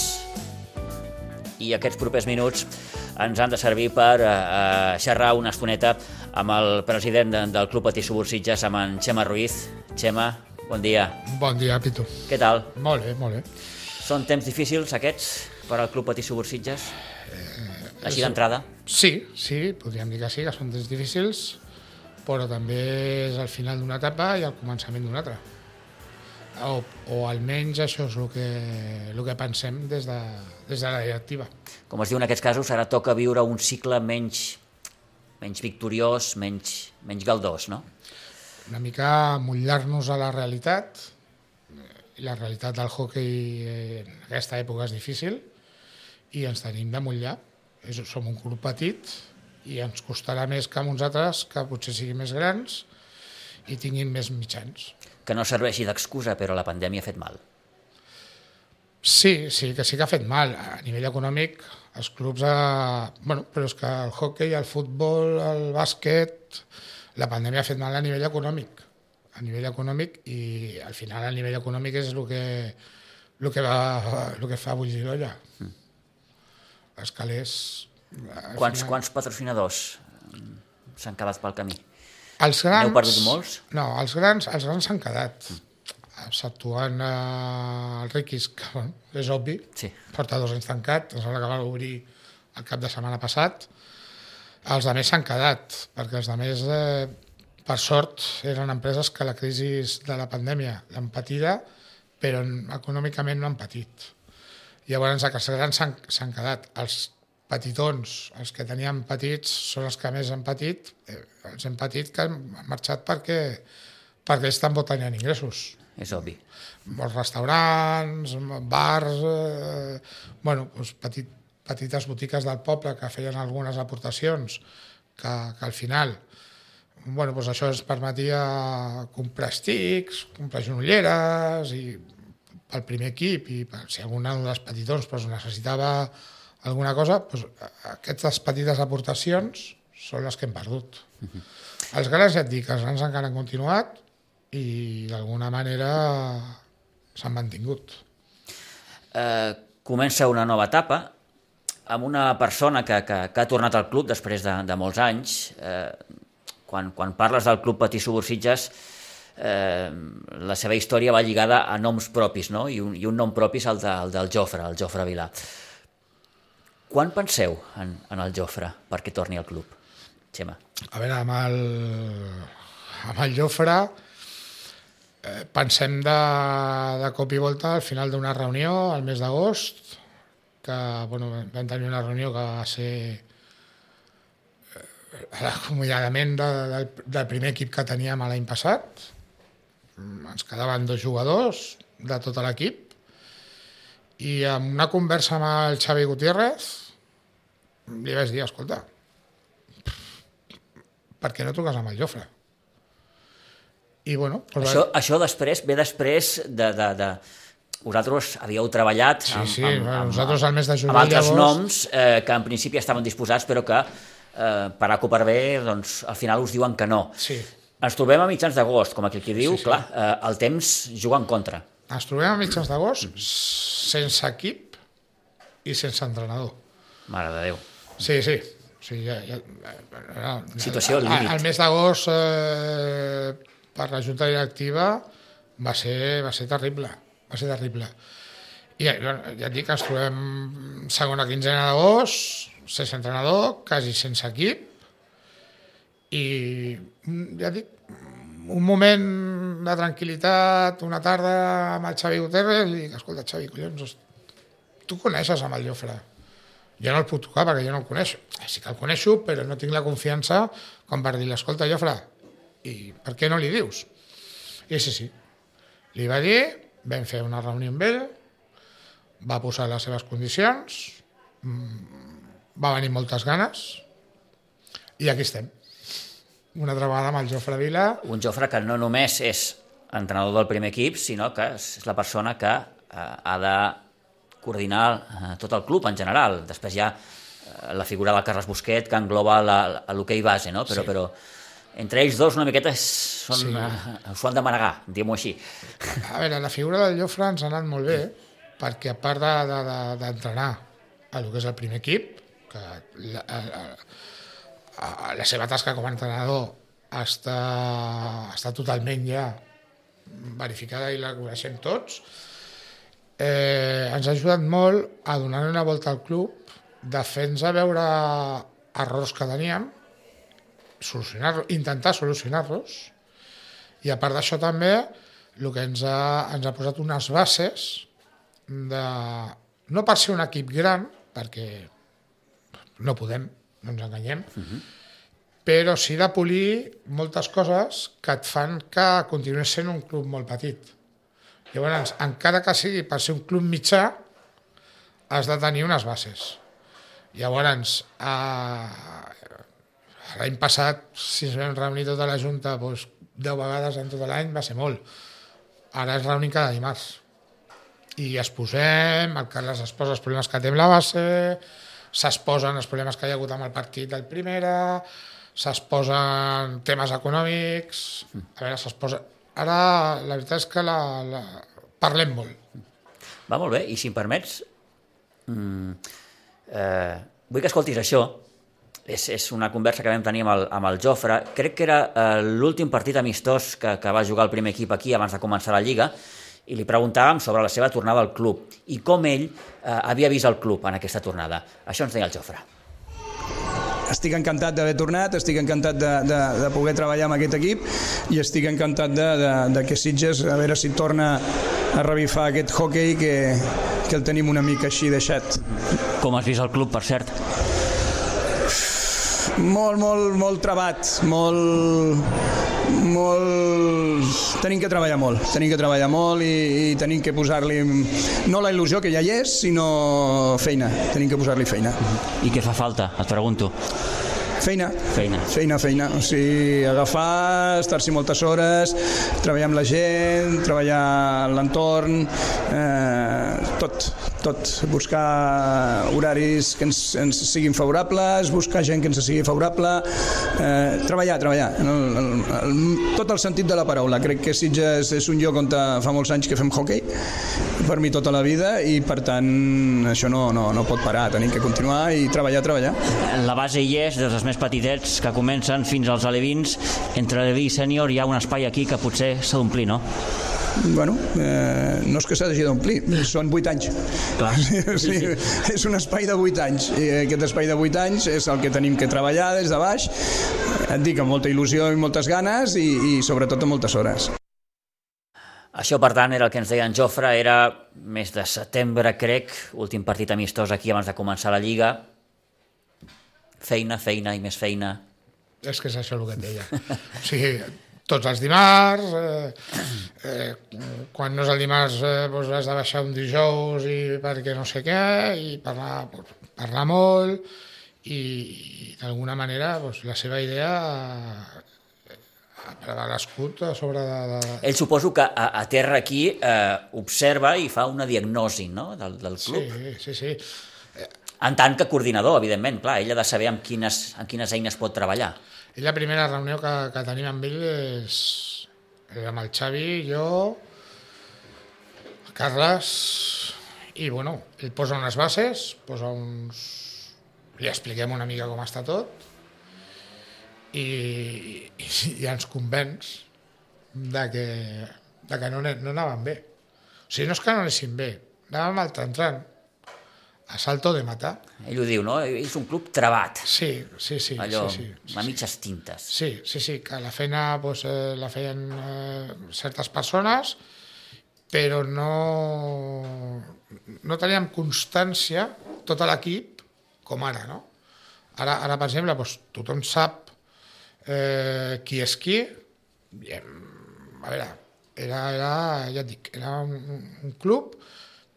S1: i aquests propers minuts ens han de servir per eh, eh, xerrar una estoneta amb el president de, del Club Patí Subursitges, amb en Xema Ruiz. Xema, bon dia.
S6: Bon dia, Pitu.
S1: Què tal?
S6: Molt bé, molt bé.
S1: Són temps difícils aquests per al Club Patí Subursitges? Així d'entrada?
S6: Sí, sí, podríem dir que sí, que són temps difícils, però també és el final d'una etapa i el començament d'una altra. O, o almenys això és el que, el que pensem des de, des de la directiva.
S1: Com es diu en aquests casos, ara toca viure un cicle menys, menys victoriós, menys, menys galdós, no?
S6: Una mica mullar-nos a la realitat, i la realitat del hockey en aquesta època és difícil, i ens tenim de mullar. És, som un club petit i ens costarà més que amb uns altres que potser siguin més grans i tinguin més mitjans.
S1: Que no serveixi d'excusa, però la pandèmia ha fet mal.
S6: Sí, sí, que sí que ha fet mal. A nivell econòmic, els clubs... A... Bueno, però és que el hockey, el futbol, el bàsquet... La pandèmia ha fet mal a nivell econòmic. A nivell econòmic i al final a nivell econòmic és el que, el que, va, el que fa bullir l'olla. Mm. Els calés...
S1: Quants, quants patrocinadors mm, s'han quedat pel camí?
S6: Els grans...
S1: N'heu perdut molts?
S6: No, els grans els grans s'han quedat. Mm exceptuant eh, el Riquis, que bueno, és obvi,
S1: sí.
S6: porta dos anys tancat, ens sembla que va obrir el cap de setmana passat. Els de més s'han quedat, perquè els de més, eh, per sort, eren empreses que la crisi de la pandèmia l'han patida, però econòmicament no han patit. Llavors, els grans s'han quedat. Els petitons, els que teníem petits, són els que més han patit. Eh, els hem patit que han marxat perquè, perquè estan botant ingressos
S1: és obvi.
S6: Molts restaurants, bars, eh, bueno, doncs petit, petites botiques del poble que feien algunes aportacions que, que al final bueno, doncs això ens permetia comprar estics, comprar genolleres i pel primer equip i per, si algun dels petitons doncs, necessitava alguna cosa, doncs, aquestes petites aportacions són les que hem perdut. Uh -huh. Els grans ja et dic, els grans encara han continuat, i d'alguna manera s'han mantingut.
S1: Eh, comença una nova etapa amb una persona que, que, que ha tornat al club després de, de molts anys. Eh, quan, quan parles del club Patí Subursitges, eh, la seva història va lligada a noms propis, no? I un, i un nom propi és el, de, el del Jofre, el Jofre Vilà. Quan penseu en, en el Jofre perquè torni al club, Xema?
S6: A veure, amb el, amb el Jofre Eh, pensem de, de cop i volta al final d'una reunió al mes d'agost que bueno, vam tenir una reunió que va ser eh, l'acomiadament de, del, del primer equip que teníem l'any passat. Ens quedaven dos jugadors de tot l'equip i amb una conversa amb el Xavi Gutiérrez li vaig dir, escolta per què no truques amb el Jofre? I, bueno,
S1: doncs això, va... això després ve després de, de, de... Vosaltres havíeu treballat
S6: sí, amb, sí, amb, amb, nosaltres al mes de
S1: juliol, amb altres llavors... noms eh, que en principi estaven disposats però que eh, per A o per B doncs, al final us diuen que no.
S6: Sí.
S1: Ens trobem a mitjans d'agost, com aquell qui diu, sí, sí. clar, eh, el temps juga en contra.
S6: Ens trobem a mitjans d'agost sense equip i sense entrenador.
S1: Mare de Déu.
S6: Sí, sí. sí ja, ja,
S1: ja, Situació al límit.
S6: Al mes d'agost eh, per la junta directiva va ser, va ser terrible, va ser terrible. I ja, ja et dic que ens trobem segona quinzena d'agost, sense entrenador, quasi sense equip, i ja et dic, un moment de tranquil·litat, una tarda amb el Xavi Guterres, i dic, escolta, Xavi, collons, tu coneixes amb el Llofre? Jo no el puc tocar perquè jo no el coneixo. Sí que el coneixo, però no tinc la confiança com per dir escolta, Llofre, i per què no li dius? I sí, sí. Li va dir, vam fer una reunió amb ell, va posar les seves condicions, mm, va venir moltes ganes, i aquí estem. Una altra vegada amb el Jofre Vila.
S1: Un Jofre que no només és entrenador del primer equip, sinó que és la persona que eh, ha de coordinar eh, tot el club en general. Després hi ha eh, la figura del Carles Busquet que engloba l'hoquei base, no? però, sí. però entre ells dos una miqueta són, sí. s'ho han de manegar, diguem-ho així.
S6: A veure, la figura del Llofre ens ha anat molt bé, perquè a part d'entrenar de, de, de a el que és el primer equip, que la, la, la, la seva tasca com a entrenador està, està totalment ja verificada i la coneixem tots, eh, ens ha ajudat molt a donar una volta al club, de fer-nos a veure errors que teníem, solucionar intentar solucionar-los. I a part d'això també el que ens ha, ens ha posat unes bases de, no per ser un equip gran, perquè no podem, no ens enganyem, uh mhm. -huh. però sí de polir moltes coses que et fan que continuïs sent un club molt petit. Llavors, encara que sigui per ser un club mitjà, has de tenir unes bases. Llavors, eh, L'any passat, si es vam reunir tota la Junta doncs, 10 vegades en tot l'any, va ser molt. Ara es reunim cada dimarts. i es posem, el Carles es posa els problemes que té amb la base, s'exposen els problemes que hi ha hagut amb el partit del primera, s'exposen temes econòmics, a veure, s'exposa... Ara, la veritat és que la, la... parlem molt.
S1: Va molt bé, i si em permets, mm, eh, vull que escoltis això. És, és una conversa que vam tenir amb el, amb el Jofre. Crec que era eh, l'últim partit amistós que, que va jugar el primer equip aquí abans de començar la Lliga, i li preguntàvem sobre la seva tornada al club i com ell eh, havia vist el club en aquesta tornada. Això ens deia el Jofre.
S7: Estic encantat d'haver tornat, estic encantat de, de, de poder treballar amb aquest equip i estic encantat de, de, de que Sitges, a veure si torna a revifar aquest hockey que, que el tenim una mica així deixat.
S1: Com has vist el club, per cert?
S7: Molt, molt, molt trebat, molt, molt... Tenim que treballar molt, tenim que treballar molt i, i tenim que posar-li no la il·lusió que ja hi és, sinó feina, tenim que posar-li feina.
S1: I què fa falta, et pregunto?
S7: Feina.
S1: Feina.
S7: Feina, feina. O sigui, agafar, estar-s'hi moltes hores, treballar amb la gent, treballar l'entorn, eh, tot, tot. Buscar horaris que ens, ens siguin favorables, buscar gent que ens sigui favorable, eh, treballar, treballar. En el, el, el, tot el sentit de la paraula. Crec que Sitges és un lloc on fa molts anys que fem hockey, per mi tota la vida, i per tant això no, no, no pot parar, tenim que continuar i treballar, treballar.
S1: La base hi és, des dels més petitets que comencen fins als alevins, entre aleví i sènior hi ha un espai aquí que potser s'ha d'omplir, no?
S7: Bueno, eh, no és que s'hagi d'omplir, són 8 anys.
S1: Clar.
S7: Sí, sí. És un espai de 8 anys. I aquest espai de 8 anys és el que tenim que treballar des de baix, et dic, amb molta il·lusió i moltes ganes i, i sobretot amb moltes hores.
S1: Això, per tant, era el que ens deia en Jofre, era mes de setembre, crec, últim partit amistós aquí abans de començar la Lliga. Feina, feina i més feina.
S6: És que és això el que et deia. O sigui, tots els dimarts, eh, eh, quan no és el dimarts eh, doncs has de baixar un dijous i perquè no sé què, i parlar, parlar molt, i, i d'alguna manera doncs, la seva idea per l'escut a sobre de, de...
S1: Ell suposo que a, a terra aquí eh, observa i fa una diagnosi no? del, del club.
S6: Sí, sí, sí.
S1: En tant que coordinador, evidentment, clar, ell ha de saber amb quines, amb quines eines pot treballar.
S6: I la primera reunió que, que tenim amb ell és, és amb el Xavi, jo, Carles, i bueno, ell posa unes bases, posa uns... li expliquem una mica com està tot, i, i, i ens convenç de que, de que no, no anaven bé. O sigui, no és que no anessin bé, anàvem al entrant a salto de matar.
S1: Ell ho diu, no? És un club trebat.
S6: Sí, sí, sí.
S1: Allò,
S6: sí, sí, sí,
S1: a mitges tintes.
S6: Sí, sí, sí, que la feina pues, eh, la feien eh, certes persones, però no, no teníem constància, tot l'equip, com ara, no? Ara, ara per exemple, pues, tothom sap eh, qui és qui, i, a veure, era, era, ja et dic, era un, un club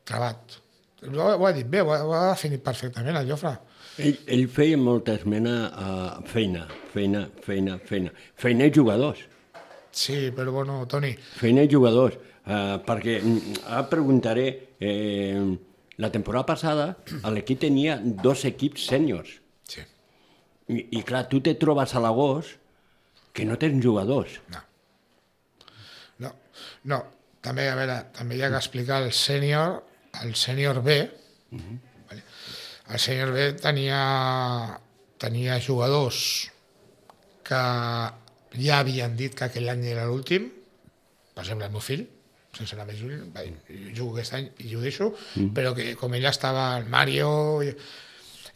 S6: trebat. Ho, ho ha dit bé, ho ha, ho ha definit perfectament el Jofre.
S4: Ell, ell feia molta esmena a feina, feina, feina, feina. Feina i jugadors.
S6: Sí, però bueno, Toni...
S4: Feina i jugadors. Uh, perquè mm, ara preguntaré, eh, la temporada passada l'equip tenia dos equips sèniors.
S6: Sí.
S4: I, I clar, tu te trobes a l'agost que no tens jugadors.
S6: No. No, no. També, a veure, també hi ha que explicar el sènior, el sènior B, uh -huh. vale? el sènior B tenia, tenia jugadors que ja havien dit que aquell any era l'últim, per exemple, el meu fill, sense anar més lluny, va dir, jo jugo aquest any i ho deixo, mm. però que com ell estava el Mario, hi,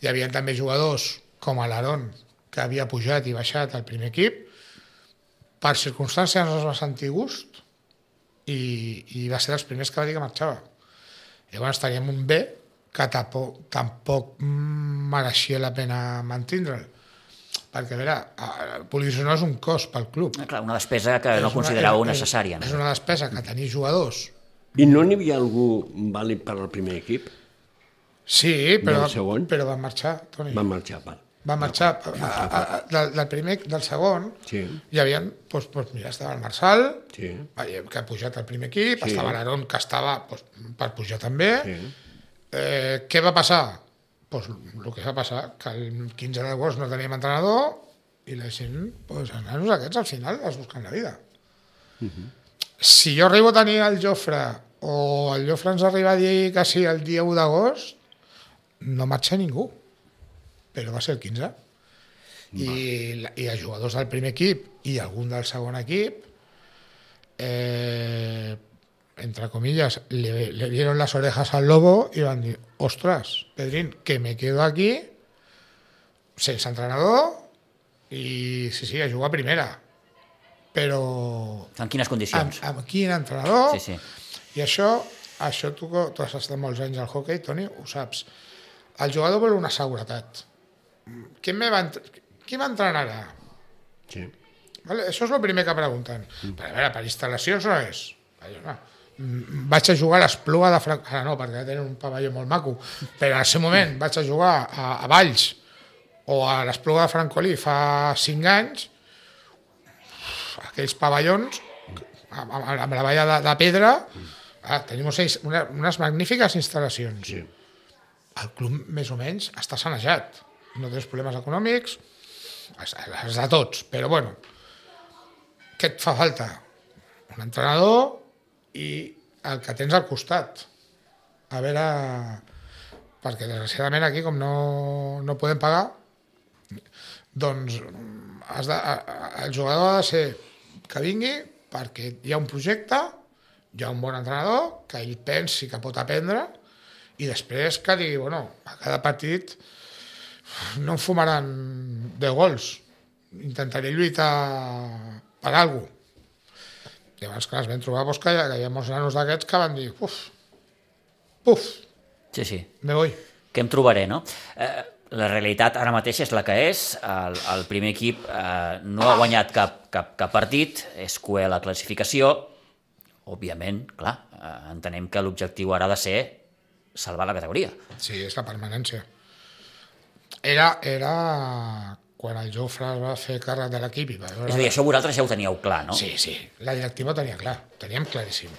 S6: hi havia també jugadors com l'Aaron, que havia pujat i baixat al primer equip, per circumstàncies no es va sentir gust i, i va ser dels primers que va dir que marxava. Llavors teníem un B que tampoc, tampoc mereixia la pena mantindre'l perquè a veure, el polició no és un cost pel club.
S1: Ah, clar, una despesa que no consideràveu necessària.
S6: És, és una despesa que tenir jugadors.
S4: I no n'hi havia algú vàlid per al primer equip?
S6: Sí, però, però van marxar, Toni.
S4: Van marxar, val.
S6: Va marxar a, a, a, del, del primer, del segon,
S4: Sí.
S6: hi havia, doncs, doncs mira, estava el Marçal,
S4: Sí.
S6: veiem que ha pujat al primer equip,
S4: Sí.
S6: estava l'Aaron, que estava doncs, per pujar també.
S4: Sí.
S6: Eh, què va passar? Pues, el que va passar, que el 15 d'agost no teníem entrenador i la gent, pues, els nanos aquests al final es busquen la vida. Si jo arribo a tenir el Jofre o el Jofre ens arriba a dir que sí el dia 1 d'agost, no marxa ningú, però va ser el 15. I, la- I els jugadors del primer equip i algun del segon equip eh, entre comillas, le, le dieron las orejas al lobo y van a decir, ostras, Pedrín, que me quedo aquí sense entrenador i sí, sí, a jugar a primera. Però
S1: En quines
S6: amb,
S1: condicions?
S6: amb quin entrenador?
S1: Sí, sí.
S6: I això, això tu, tu has estat molts anys al hockey, Toni, ho saps. El jugador vol una seguretat. Qui, me va, qui m'entrenarà?
S4: Sí.
S6: Vale? Això és el primer que pregunten. Però a veure, per instal·lacions no és. Allò, no. Mm, Vaig a jugar a l'Espluga de Franc... Ara no, perquè tenen un pavelló molt maco. Però en el seu moment vaig a jugar a, a Valls o a l'Espluga de Francolí fa 5 anys, aquells pavellons amb, amb, amb la valla de, de pedra, ah, tenim una, unes magnífiques instal·lacions.
S4: Sí.
S6: El club, més o menys, està sanejat. No tens problemes econòmics, els, de tots, però bueno, què et fa falta? Un entrenador i el que tens al costat. A veure, perquè desgraciadament aquí com no, no podem pagar, doncs has de, el jugador ha de ser que vingui perquè hi ha un projecte, hi ha un bon entrenador, que ell pensi que pot aprendre i després que digui, bueno, a cada partit no em fumaran 10 gols, intentaré lluitar per alguna cosa. Llavors, clar, es vam trobar doncs, que, hi ha, que hi ha molts nanos d'aquests que van dir, uf, uf,
S1: Sí, sí.
S6: me voy.
S1: Què em trobaré, no? Eh, la realitat ara mateix és la que és. El, el primer equip eh, no ha guanyat cap, cap, cap partit, és coer la classificació. Òbviament, clar, eh, entenem que l'objectiu ara ha de ser salvar la categoria.
S6: Sí, és la permanència. Era, era quan el Jofre es va fer càrrec de l'equip i va veure...
S1: És a dir, això vosaltres ja ho teníeu clar, no?
S6: Sí, sí, la directiva ho tenia clar, ho teníem claríssim.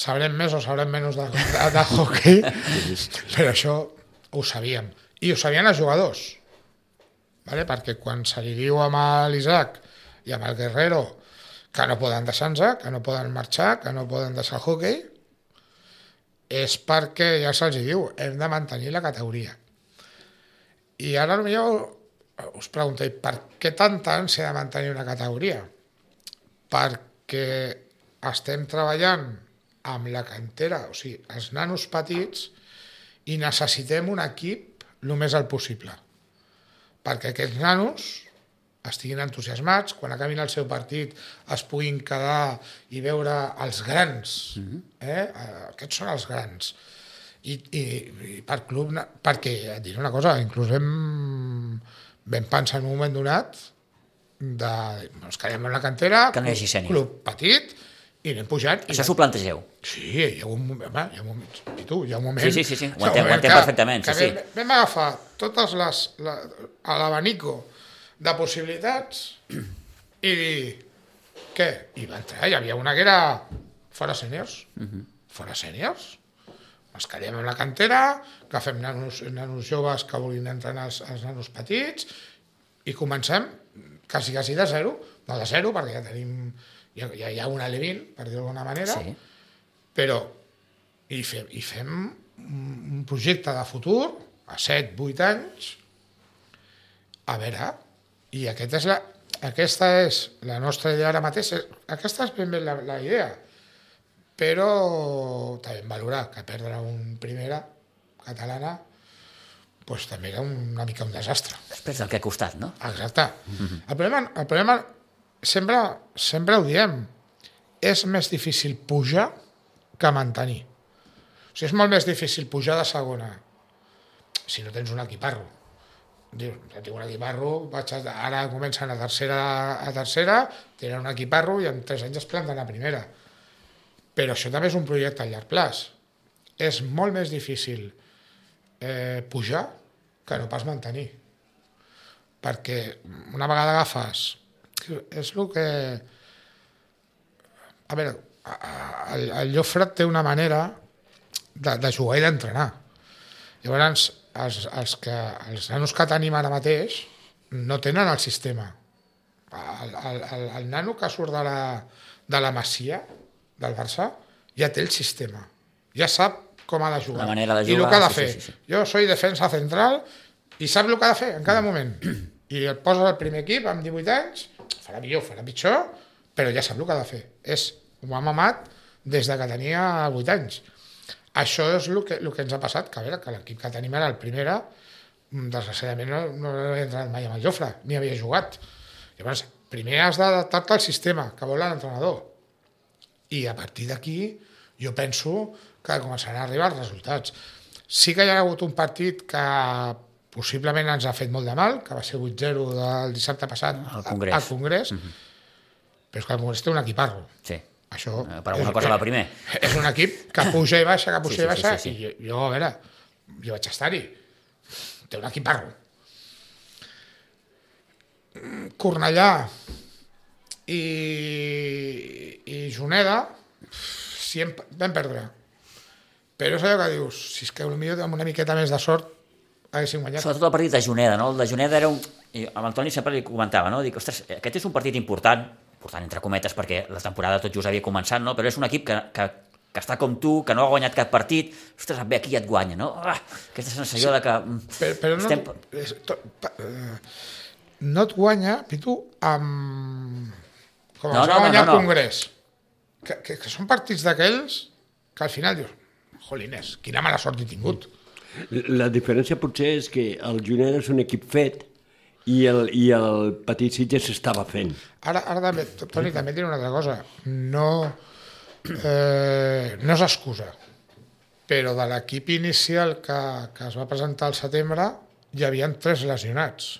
S6: Sabrem més o sabrem menys de, de, de hockey, però això ho sabíem. I ho sabien els jugadors, vale? perquè quan se li diu amb l'Isaac i amb el Guerrero que no poden deixar-nos, que no poden marxar, que no poden deixar el hockey, és perquè ja se'ls diu, hem de mantenir la categoria. I ara potser us pregunteu, per què tanta ànsia de mantenir una categoria? Perquè estem treballant amb la cantera, o sigui, els nanos petits, i necessitem un equip el més alt possible. Perquè aquests nanos estiguin entusiasmats, quan acabin el seu partit es puguin quedar i veure els grans. eh? Aquests són els grans. I, i, i per club, perquè et diré una cosa, inclús vam, vam pensar en un moment donat de, ens quedem en la cantera,
S1: Que no sènior.
S6: club petit, i anem pujant.
S1: Això s'ho plantegeu.
S6: Sí, hi ha un moment, home, hi ha un moment, i tu, hi ha un moment...
S1: Sí, sí, sí, sí, ho entenc- ho entenc
S6: que-
S1: perfectament,
S6: que
S1: sí,
S6: vam, vam agafar totes les, la, a l'abanico de possibilitats i dir, què? I va entrar, hi havia una que era fora sèniors, fora sèniors, ens quedem amb la cantera, que fem nanos, nanos joves que vulguin entrenar els, els nanos petits i comencem quasi, quasi de zero, no de zero perquè ja tenim, ja, ja hi ha un Alevin, per dir-ho d'alguna manera,
S1: Sí.
S6: però i fem, i fem un projecte de futur a 7-8 anys a veure i aquest és la, aquesta és la nostra idea ara mateix aquesta és ben bé la, la idea però també valorar que perdre un primera catalana pues, també era una mica un desastre
S1: Després del que ha costat, no?
S6: Exacte. El problema, el problema sempre, sempre ho diem, és més difícil pujar que mantenir. O sigui, és molt més difícil pujar de segona si no tens un equiparro. Dius, ja tinc un equiparro, vaig a, ara comencen a tercera, a tercera, tenen un equiparro i en tres anys es planten a primera. Però això també és un projecte a llarg plaç. És molt més difícil eh, pujar que no pas mantenir. Perquè una vegada agafes... És el que... A veure, el, el Llofre té una manera de, de jugar i d'entrenar. Llavors, els, els, que, els nanos que tenim ara mateix no tenen el sistema. El, el, el, el nano que surt de la, de la Masia, del Barça, ja té el sistema. Ja sap com ha de jugar.
S1: La manera de
S6: I el
S1: jugar,
S6: que ha de fer.
S1: sí, sí, sí.
S6: Jo soy defensa central i sap el que ha de fer en cada moment. I el posa al primer equip amb 18 anys, farà millor, farà pitjor, però ja sap el que ha de fer. És, ho ha mamat des de que tenia 8 anys. Això és el que, el que ens ha passat, que a veure, que l'equip que tenim ara, el primera, mm, desgraciadament no, no havia entrat mai amb el Jofre, ni havia jugat. Llavors, primer has d'adaptar-te al sistema que vol l'entrenador. I a partir d'aquí jo penso que començaran a arribar els resultats. Sí que hi ha hagut un partit que possiblement ens ha fet molt de mal, que va ser 8-0 del dissabte passat
S1: Al Congrés.
S6: al Congrés, però és que el Congrés té un equiparro.
S1: Sí.
S6: Això
S1: Eh, Per alguna cosa va primer.
S6: és un equip que puja i baixa, que puja
S1: Sí, sí,
S6: i baixa,
S1: sí, sí, sí.
S6: i jo, a veure, jo vaig estar-hi. Té un equiparro. Mm, Cornellà i, i Juneda hem, vam perdre. Però és allò que dius, si és que potser amb una miqueta més de sort haguéssim guanyat.
S1: Sobretot el partit de Juneda, no? El de Juneda era un... i Amb Antoni sempre li comentava, no? Dic, ostres, aquest és un partit important, important entre cometes, perquè la temporada tot just havia començat, no? Però és un equip que, que, que està com tu, que no ha guanyat cap partit, ostres, bé, aquí ja et guanya, no? Ah, aquesta sensació sí. de que... mm,
S6: Però, però no,
S1: estem...
S6: és, to, pa, eh, no et guanya, Pitu, amb... Com
S1: No,
S6: no,
S1: no,
S6: va guanyar
S1: no, no.
S6: el Congrés. Que, que, que són partits d'aquells que al final dius, jolines, quina mala sort he tingut.
S4: La diferència potser és que el Junera és un equip fet i el, i el Petit Sitges s'estava fent.
S6: Ara, ara també, Toni, també diré una altra cosa. No, eh, no és excusa, però de l'equip inicial que, que es va presentar al setembre hi havia tres lesionats.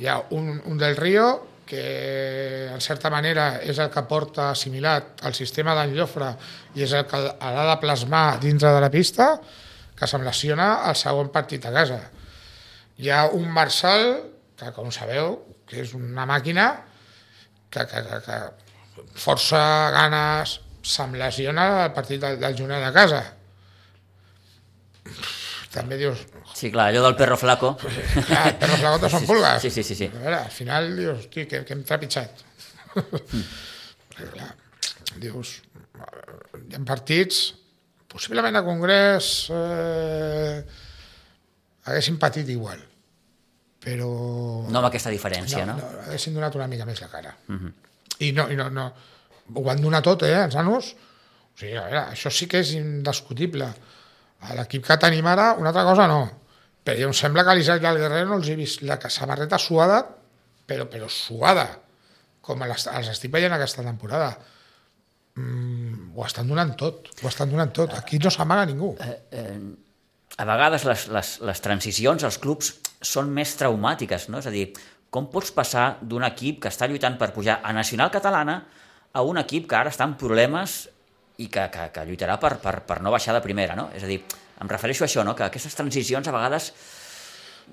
S6: Hi ha un, un del Río, que en certa manera és el que porta assimilat el sistema d'en Llofre i és el que l'ha de plasmar dintre de la pista, que se'm lesiona el segon partit a casa. Hi ha un Marçal, que com sabeu, que és una màquina, que, que, que, que força ganes se'm lesiona el partit del, del Juneda de casa. També dius,
S1: Sí, clar, allò del perro flaco.
S6: clar, però els lagotes són pulgues.
S1: Sí, sí, sí, sí.
S6: A veure, al final dius, hosti, que, que hem trepitjat. Perquè, clar, dius, hi ha partits, possiblement a Congrés eh, haguessin patit igual, però
S1: No amb aquesta diferència, no?
S6: no, haguessin donat una mica més la cara. I no, i no, no, ho van donar tot, eh, els nanos. O sigui, a veure, això sí que és indiscutible. A l'equip que tenim ara, una altra cosa no. Però em sembla que a l'Isaac i al Guerrero no els he vist la samarreta suada, però, però suada, com les, els estic veient aquesta temporada. Mm, ho estan donant tot, ho estan donant tot. Aquí no s'amaga ningú.
S1: a vegades les, les, les transicions als clubs són més traumàtiques, no? És a dir, com pots passar d'un equip que està lluitant per pujar a Nacional Catalana a un equip que ara està en problemes i que, que, que lluitarà per, per, per no baixar de primera, no? És a dir, em refereixo a això, no? Que aquestes transicions a vegades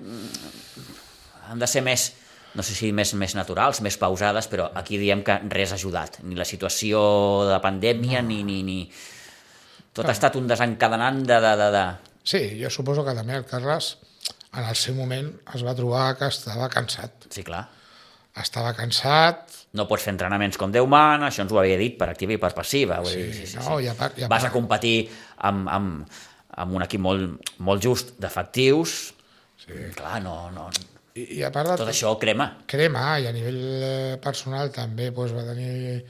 S1: mm, han de ser més, no sé si més, més naturals, més pausades, però aquí diem que res ha ajudat. Ni la situació de pandèmia, ni, ni, ni... Tot ha estat un desencadenant de... de, de, de...
S6: Sí, jo suposo que també el Carles en el seu moment es va trobar que estava cansat.
S1: Sí, clar.
S6: Estava cansat,
S1: no pots fer entrenaments com Déu mana, això ens ho havia dit per activa i per passiva. Vull
S6: Sí,
S1: dir, sí, sí,
S6: no,
S1: sí.
S6: i a part- i a
S1: Vas
S6: part-
S1: a competir amb, amb, amb un equip molt, molt just d'efectius, sí. clar, no, no,
S6: i, i a part de
S1: tot això crema.
S6: crema, i a nivell eh, personal també doncs, va tenir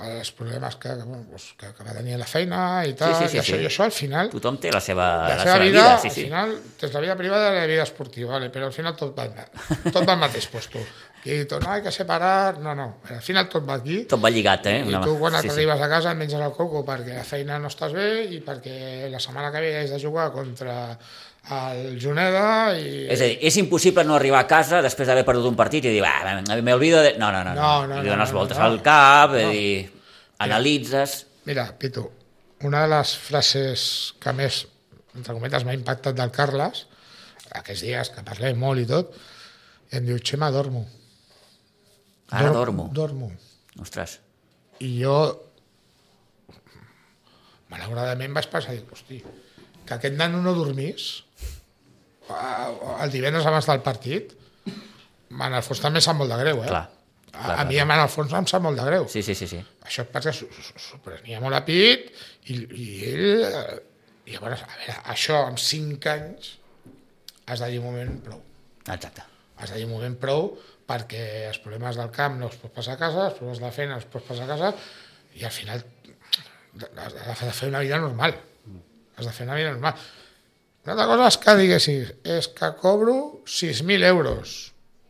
S6: els problemes que, doncs, que, que va tenir la feina i tal,
S1: sí, sí,
S6: i, això,
S1: sí.
S6: i això al final
S1: Tothom té la seva,
S6: la,
S1: la
S6: seva, vida,
S1: vida, sí,
S6: al
S1: sí.
S6: final tens la vida privada i la vida esportiva, vale, però al final tot va, tot va al mateix puesto. I tot, no, hay que separar, no, no, al final tot va aquí.
S1: Tot va lligat, eh?
S6: I tu quan
S1: sí, sí.
S6: arribes a casa menges el coco perquè a feina no estàs bé i perquè la setmana que ve has de jugar contra el Juneda i...
S1: És a dir, és impossible no arribar a casa després d'haver perdut un partit i dir, va, me olvido de... No, no, no, no.
S6: No, no,
S1: dones
S6: no,
S1: voltes
S6: no.
S1: al cap,
S6: No.
S1: no. dir, analitzes...
S6: Mira, Pitu, una de les frases que més entre cometes, m'ha impactat del Carles, aquests dies que parlem molt i tot, em diu, Xema, dormo.
S1: Ara
S6: Dor-
S1: dormo.
S6: Dormo.
S1: Ostres.
S6: I jo, malauradament, vaig passar i dic, hosti, que aquest nano no dormís, eh, el divendres abans del partit, en el fons també em sap molt de greu, eh?
S1: Clar,
S6: A,
S1: clar,
S6: a
S1: clar,
S6: mi en el fons em sap molt de greu.
S1: Sí, sí, sí, sí.
S6: Això perquè s'ho prenia molt a pit i, i ell... eh, I llavors, a veure, això amb 5 anys has de dir un moment prou.
S1: Exacte.
S6: Has de dir un moment prou perquè els problemes del camp no els pots passar a casa, els problemes de la feina els pots passar a casa i al final has de fer una vida normal. Has de fer una vida normal. Una altra cosa és que diguessis, és que cobro 6.000 euros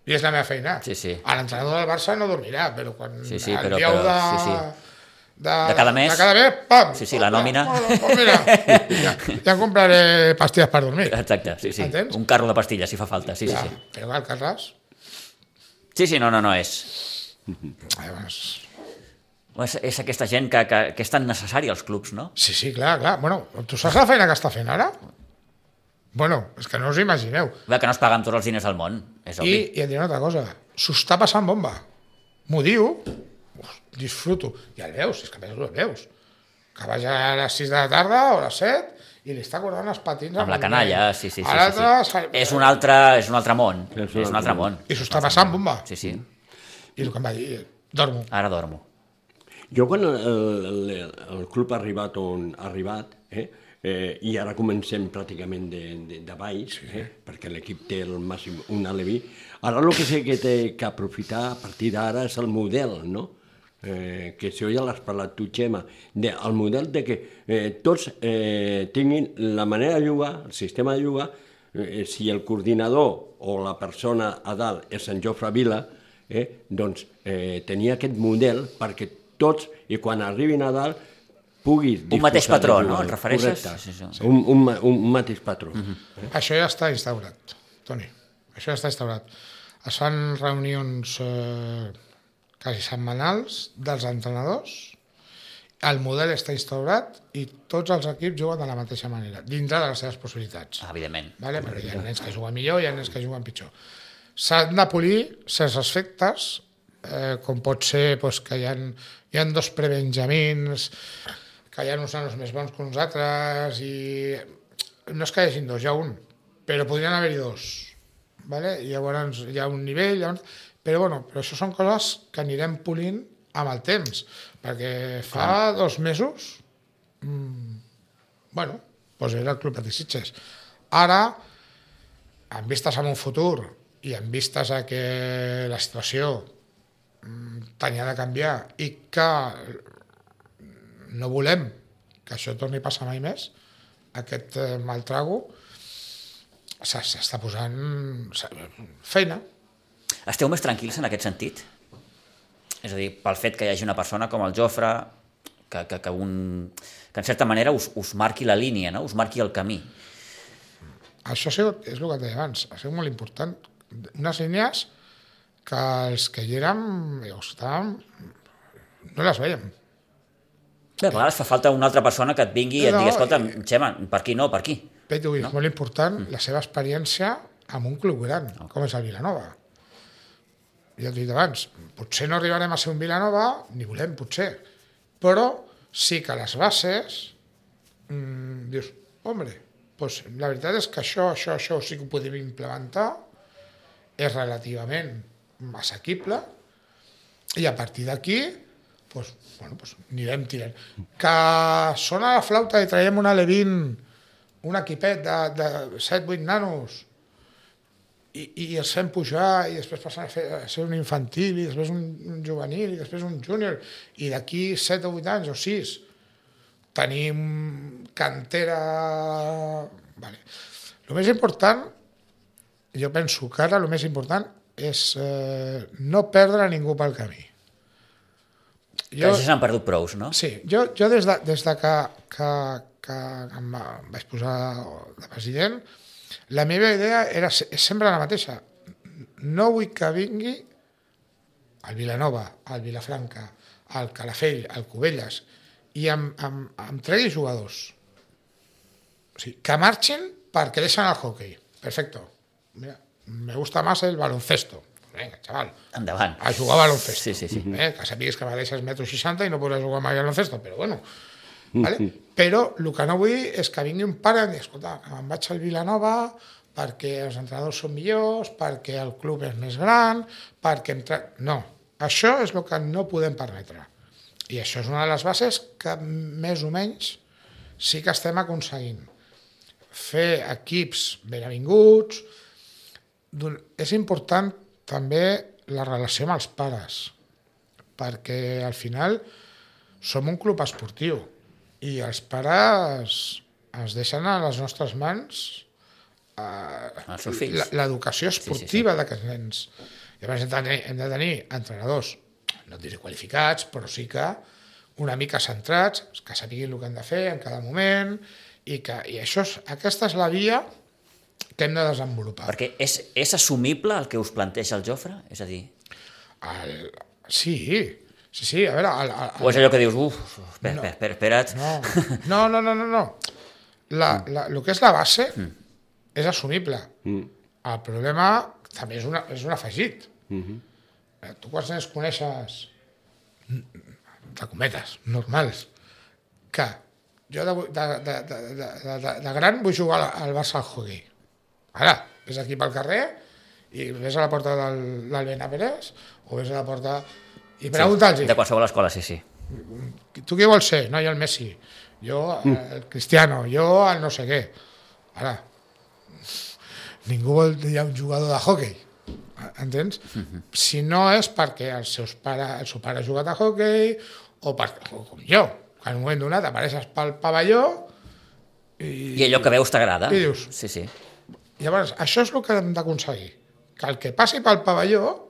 S6: i és la meva feina.
S1: Sí, sí.
S6: L'entrenador del Barça no dormirà, però quan
S1: Sí, sí,
S6: el
S1: però-
S6: dieu
S1: però-
S6: de,
S1: sí, sí.
S6: De,
S1: De cada mes.
S6: De cada mes, pam!
S1: Sí, sí, la nòmina.
S6: Pues mira, ja, ja compraré pastilles per dormir.
S1: Exacte, sí, sí.
S6: Entens?
S1: Un carro de pastilles, si fa falta. Sí, sí,
S6: Ja,
S1: sí.
S6: però el Carles...
S1: Sí, sí, no, no, no, és...
S6: Llavors,
S1: És, és aquesta gent que, que, que és tan necessària als clubs, no?
S6: Sí, sí, clar, clar. Bueno, tu saps la feina que està fent ara? Bueno, és que no us imagineu.
S1: Bé, que no es paguen tots els diners del món, és
S6: I,
S1: obvi.
S6: i et diré una altra cosa. S'ho està passant bomba. M'ho diu, uf, disfruto. I el veus, és que a més el veus. Que vaig a les 6 de la tarda o a les 7 i li està guardant els patins
S1: Amb la
S6: el
S1: canalla, sí, sí, sí. Sí, sí. És, un altre, és un altre món.
S4: És un
S1: És un
S4: altre món.
S1: món.
S6: I s'ho està passant bomba.
S1: Sí, sí.
S6: I el que em va dir, dormo.
S1: Ara dormo.
S4: Jo quan el, el, el club ha arribat on ha arribat, eh, eh, i ara comencem pràcticament de, de, de baix, eh, perquè l'equip té el màxim un aleví, ara el que sé que té que aprofitar a partir d'ara és el model, no? Eh, que això ja l'has parlat tu, Xema, de, el model de que eh, tots eh, tinguin la manera de jugar, el sistema de jugar, eh, si el coordinador o la persona a dalt és en Jofre Vila, eh, doncs eh, tenia aquest model perquè tots, i quan arribin a dalt, puguis
S1: Un mateix patró, no? Et refereixes?
S4: Correcte.
S1: Sí, sí, sí.
S4: Un, un, un mateix patró. Uh -huh.
S6: Això ja està instaurat, Toni. Això ja està instaurat. Es fan reunions eh, quasi setmanals dels entrenadors, el model està instaurat i tots els equips juguen de la mateixa manera, dintre de les seves possibilitats.
S1: Ah, evidentment.
S6: Vale? Però hi ha nens que juguen millor i hi ha nens que juguen pitjor. S'han de polir certs aspectes, eh, com pot ser pues, que hi ha, hi ha dos prebenjamins, que hi ha uns nanos més bons que uns altres, i no és que hi hagin dos, hi ha un, però podrien haver-hi dos. Vale? Llavors hi ha un nivell, llavors... però, bueno, però això són coses que anirem polint amb el temps, perquè fa dos mesos bueno, doncs era el Club Patí Sitges. Ara, en vistes a un futur i en vistes a que la situació mm, tenia de canviar i que no volem que això torni a passar mai més, aquest eh, mal trago, s'està posant s'ha- feina.
S1: Esteu més tranquils en aquest sentit? És a dir, pel fet que hi hagi una persona com el Jofre, que, que, que, un, que en certa manera us, us marqui la línia, no? us marqui el camí.
S6: Això és el que et deia abans, ha sigut molt important. Unes línies que els que hi érem, o estàvem, no les veiem.
S1: Bé, a vegades fa falta una altra persona que et vingui i et
S6: No,
S1: digui, escolta,
S6: i-
S1: Xema, per aquí no, per aquí.
S6: Peto, és molt important la seva experiència amb un club gran, com és el Vilanova. Ja he dit abans, potser no arribarem a ser un Vilanova, ni volem, potser, però sí que les bases, mmm, dius, hombre, pues, la veritat és que això, això, això sí que ho podem implementar, és relativament assequible, i a partir d'aquí pues, bueno, pues, anirem tirant. Que sona la flauta i traiem una Levin, un equipet de, de 7-8 nanos, i, i els fem pujar i després passen a, fer, a ser un infantil i després un, un juvenil i després un júnior i d'aquí 7 o 8 anys o 6 tenim cantera vale. el més important jo penso que ara el més important és eh, no perdre ningú pel camí
S1: Jo... Que ja s'han perdut prous, no?
S6: Sí, jo, jo des, de, des de que, que, que em va- em vaig posar de president, la meva idea era, sempre la mateixa. No vull que vingui al Vilanova, al Vilafranca, al Calafell, al Cubelles, i em, em, em tregui jugadors. O sigui, que marxin perquè deixen el hockey. Perfecto. Mira, me gusta más el baloncesto. Venga, chaval,
S1: Endavant.
S6: a jugar a baloncesto.
S1: Sí, sí, sí.
S6: Eh? Que sàpigues que valeixes metro 60 i no podràs jugar mai a baloncesto, però bueno. Vale? Però el que no vull és que vingui un pare i escolta, me'n vaig al Vilanova perquè els entrenadors són millors, perquè el club és més gran, perquè... Entre... No, això és el que no podem permetre. I això és una de les bases que més o menys sí que estem aconseguint. Fer equips ben avinguts, D'un- és important també la relació amb els pares, perquè al final som un club esportiu i els pares es deixen a les nostres mans
S1: fills.
S6: la- l'educació esportiva d'aquests nens. Llavors hem de, tenir, hem de tenir entrenadors, no diré qualificats, però sí que una mica centrats, que sapiguin el que han de fer en cada moment, i, que, i això és, aquesta és la via que hem de desenvolupar.
S1: Perquè és, és assumible el que us planteja el Jofre? És a dir,
S6: El... Sí, sí, sí, a veure... El, el,
S1: o és allò que dius, uf, espera, espera, espera, espera't.
S6: No, no, no, no, no. La, la, el que és la base és assumible. El problema també és, una, és un afegit. Eh, Tu quants nens coneixes, de cometes, normals, que jo de, de, de, de, de, de, de gran vull jugar al- al Barça al hockey. Ara, ves aquí pel carrer i ves a la porta del, del Benaveres o ves a la porta i pregunta'ls
S1: De qualsevol escola, sí, sí.
S6: tu què vols ser? No, jo el Messi. Jo el Cristiano, jo el no sé què. Ara, ningú vol dir un jugador de hockey. Entens? Si no és perquè els seus pare, el seu pare ha jugat a hockey o, per, o com jo, que en un moment donat apareixes pel pavelló i,
S1: I allò que veus t'agrada.
S6: I dius-
S1: Sí, sí.
S6: llavors això és el que hem d'aconseguir. Que el que passi pel pavelló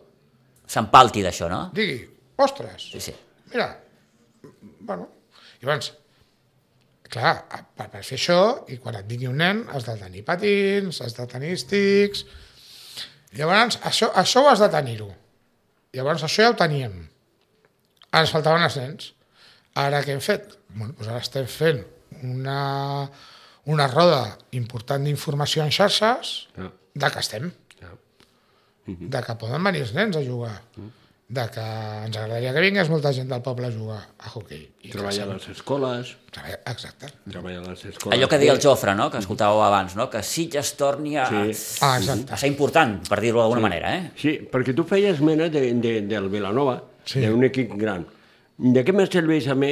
S1: S'empalti d'això, no?
S6: digui, ostres,
S1: Sí, sí.
S6: mira, bueno, llavors, clar, per, per fer això, i quan et vingui un nen, has de tenir patins, has de tenir sticks, llavors, això, això ho has de tenir-ho. Llavors, això ja ho teníem. Ara ens faltaven els nens. Ara què hem fet? Bueno, doncs ara estem fent una, una roda important d'informació en xarxes
S4: Ja.
S6: de que estem
S4: Ja.
S6: de que poden venir els nens a jugar, de que ens agradaria que vingués molta gent del poble a jugar a hockey. I
S4: Treballar a les escoles,
S6: Exacte.
S4: treballar a les escoles.
S1: Allò que deia el Jofre, no?, que escoltàveu abans, no?, que Sitges torni a,
S4: Sí.
S6: Ah, exacte.
S1: a ser important, per dir-ho d'alguna manera, eh?
S4: Sí, perquè tu feies esmena de, de, del Vilanova,
S6: Sí.
S4: sí. d'un equip gran. De què me serveix a mi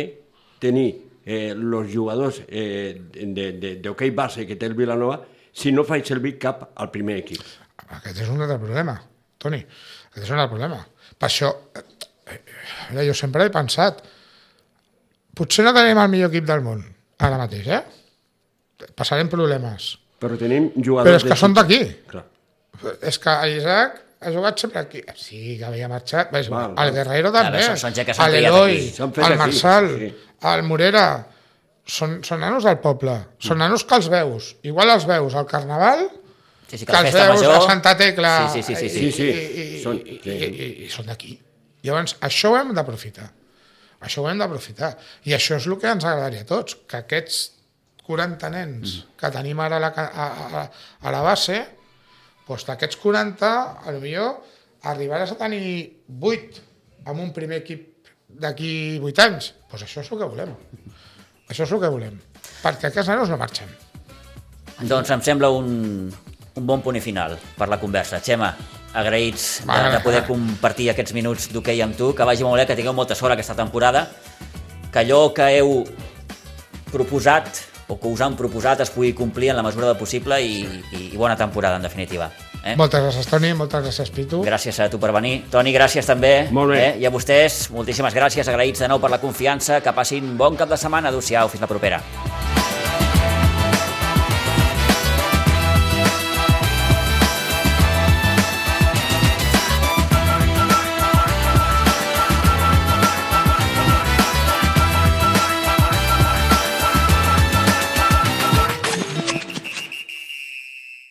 S4: tenir eh, els jugadors eh, de- de- d'hoquei base que té el Vilanova si no faig servir cap al primer equip?
S6: Aquest és un altre problema, Toni. Aquest és un altre problema. Per això, eh, jo sempre he pensat, potser no tenim el millor equip del món, ara mateix, eh? Passarem problemes.
S4: Però tenim jugadors...
S6: Però és que són d'aquí. És que l'Isaac ha jugat sempre aquí. Sí, que havia marxat. Ves,
S4: Val,
S6: el. Guerrero també.
S1: Clar, són gent que s'han criat
S6: L'Eloi, el Marçal,
S4: sí.
S6: el Morera. Són, són nanos del poble. Són nanos que els veus. Igual els veus al Carnaval
S1: Sí, sí,
S6: que,
S1: que la
S6: els veus
S1: major...
S6: a Santa Tecla
S1: Sí, sí, sí, sí, sí.
S4: Sí, sí.
S6: i, i,
S4: Són- sí.
S6: i, i, i són d'aquí. Llavors, això ho hem d'aprofitar. Això ho hem d'aprofitar. I això és el que ens agradaria a tots, que aquests 40 nens
S1: Mm.
S6: que tenim ara a la, a, a, a la base, doncs d'aquests 40, a lo millor arribaràs a tenir 8 amb un primer equip d'aquí 8 anys. Doncs això és el que volem. Això és el que volem. Perquè aquests nanos no marxen.
S1: Doncs em sembla un, un bon punt i final per la conversa. Xema, agraïts de, de poder compartir aquests minuts d'hoquei amb tu, que vagi molt bé, que tingueu molta sort aquesta temporada, que allò que heu proposat o que us han proposat es pugui complir en la mesura del possible i, i, i bona temporada, en definitiva. Eh?
S6: Moltes gràcies, Toni, moltes gràcies, Pitu.
S1: Gràcies a tu per venir. Toni, gràcies també.
S4: Molt bé.
S1: Eh? I a vostès, moltíssimes gràcies, agraïts de nou per la confiança, que passin bon cap de setmana. Adéu-siau, fins la propera.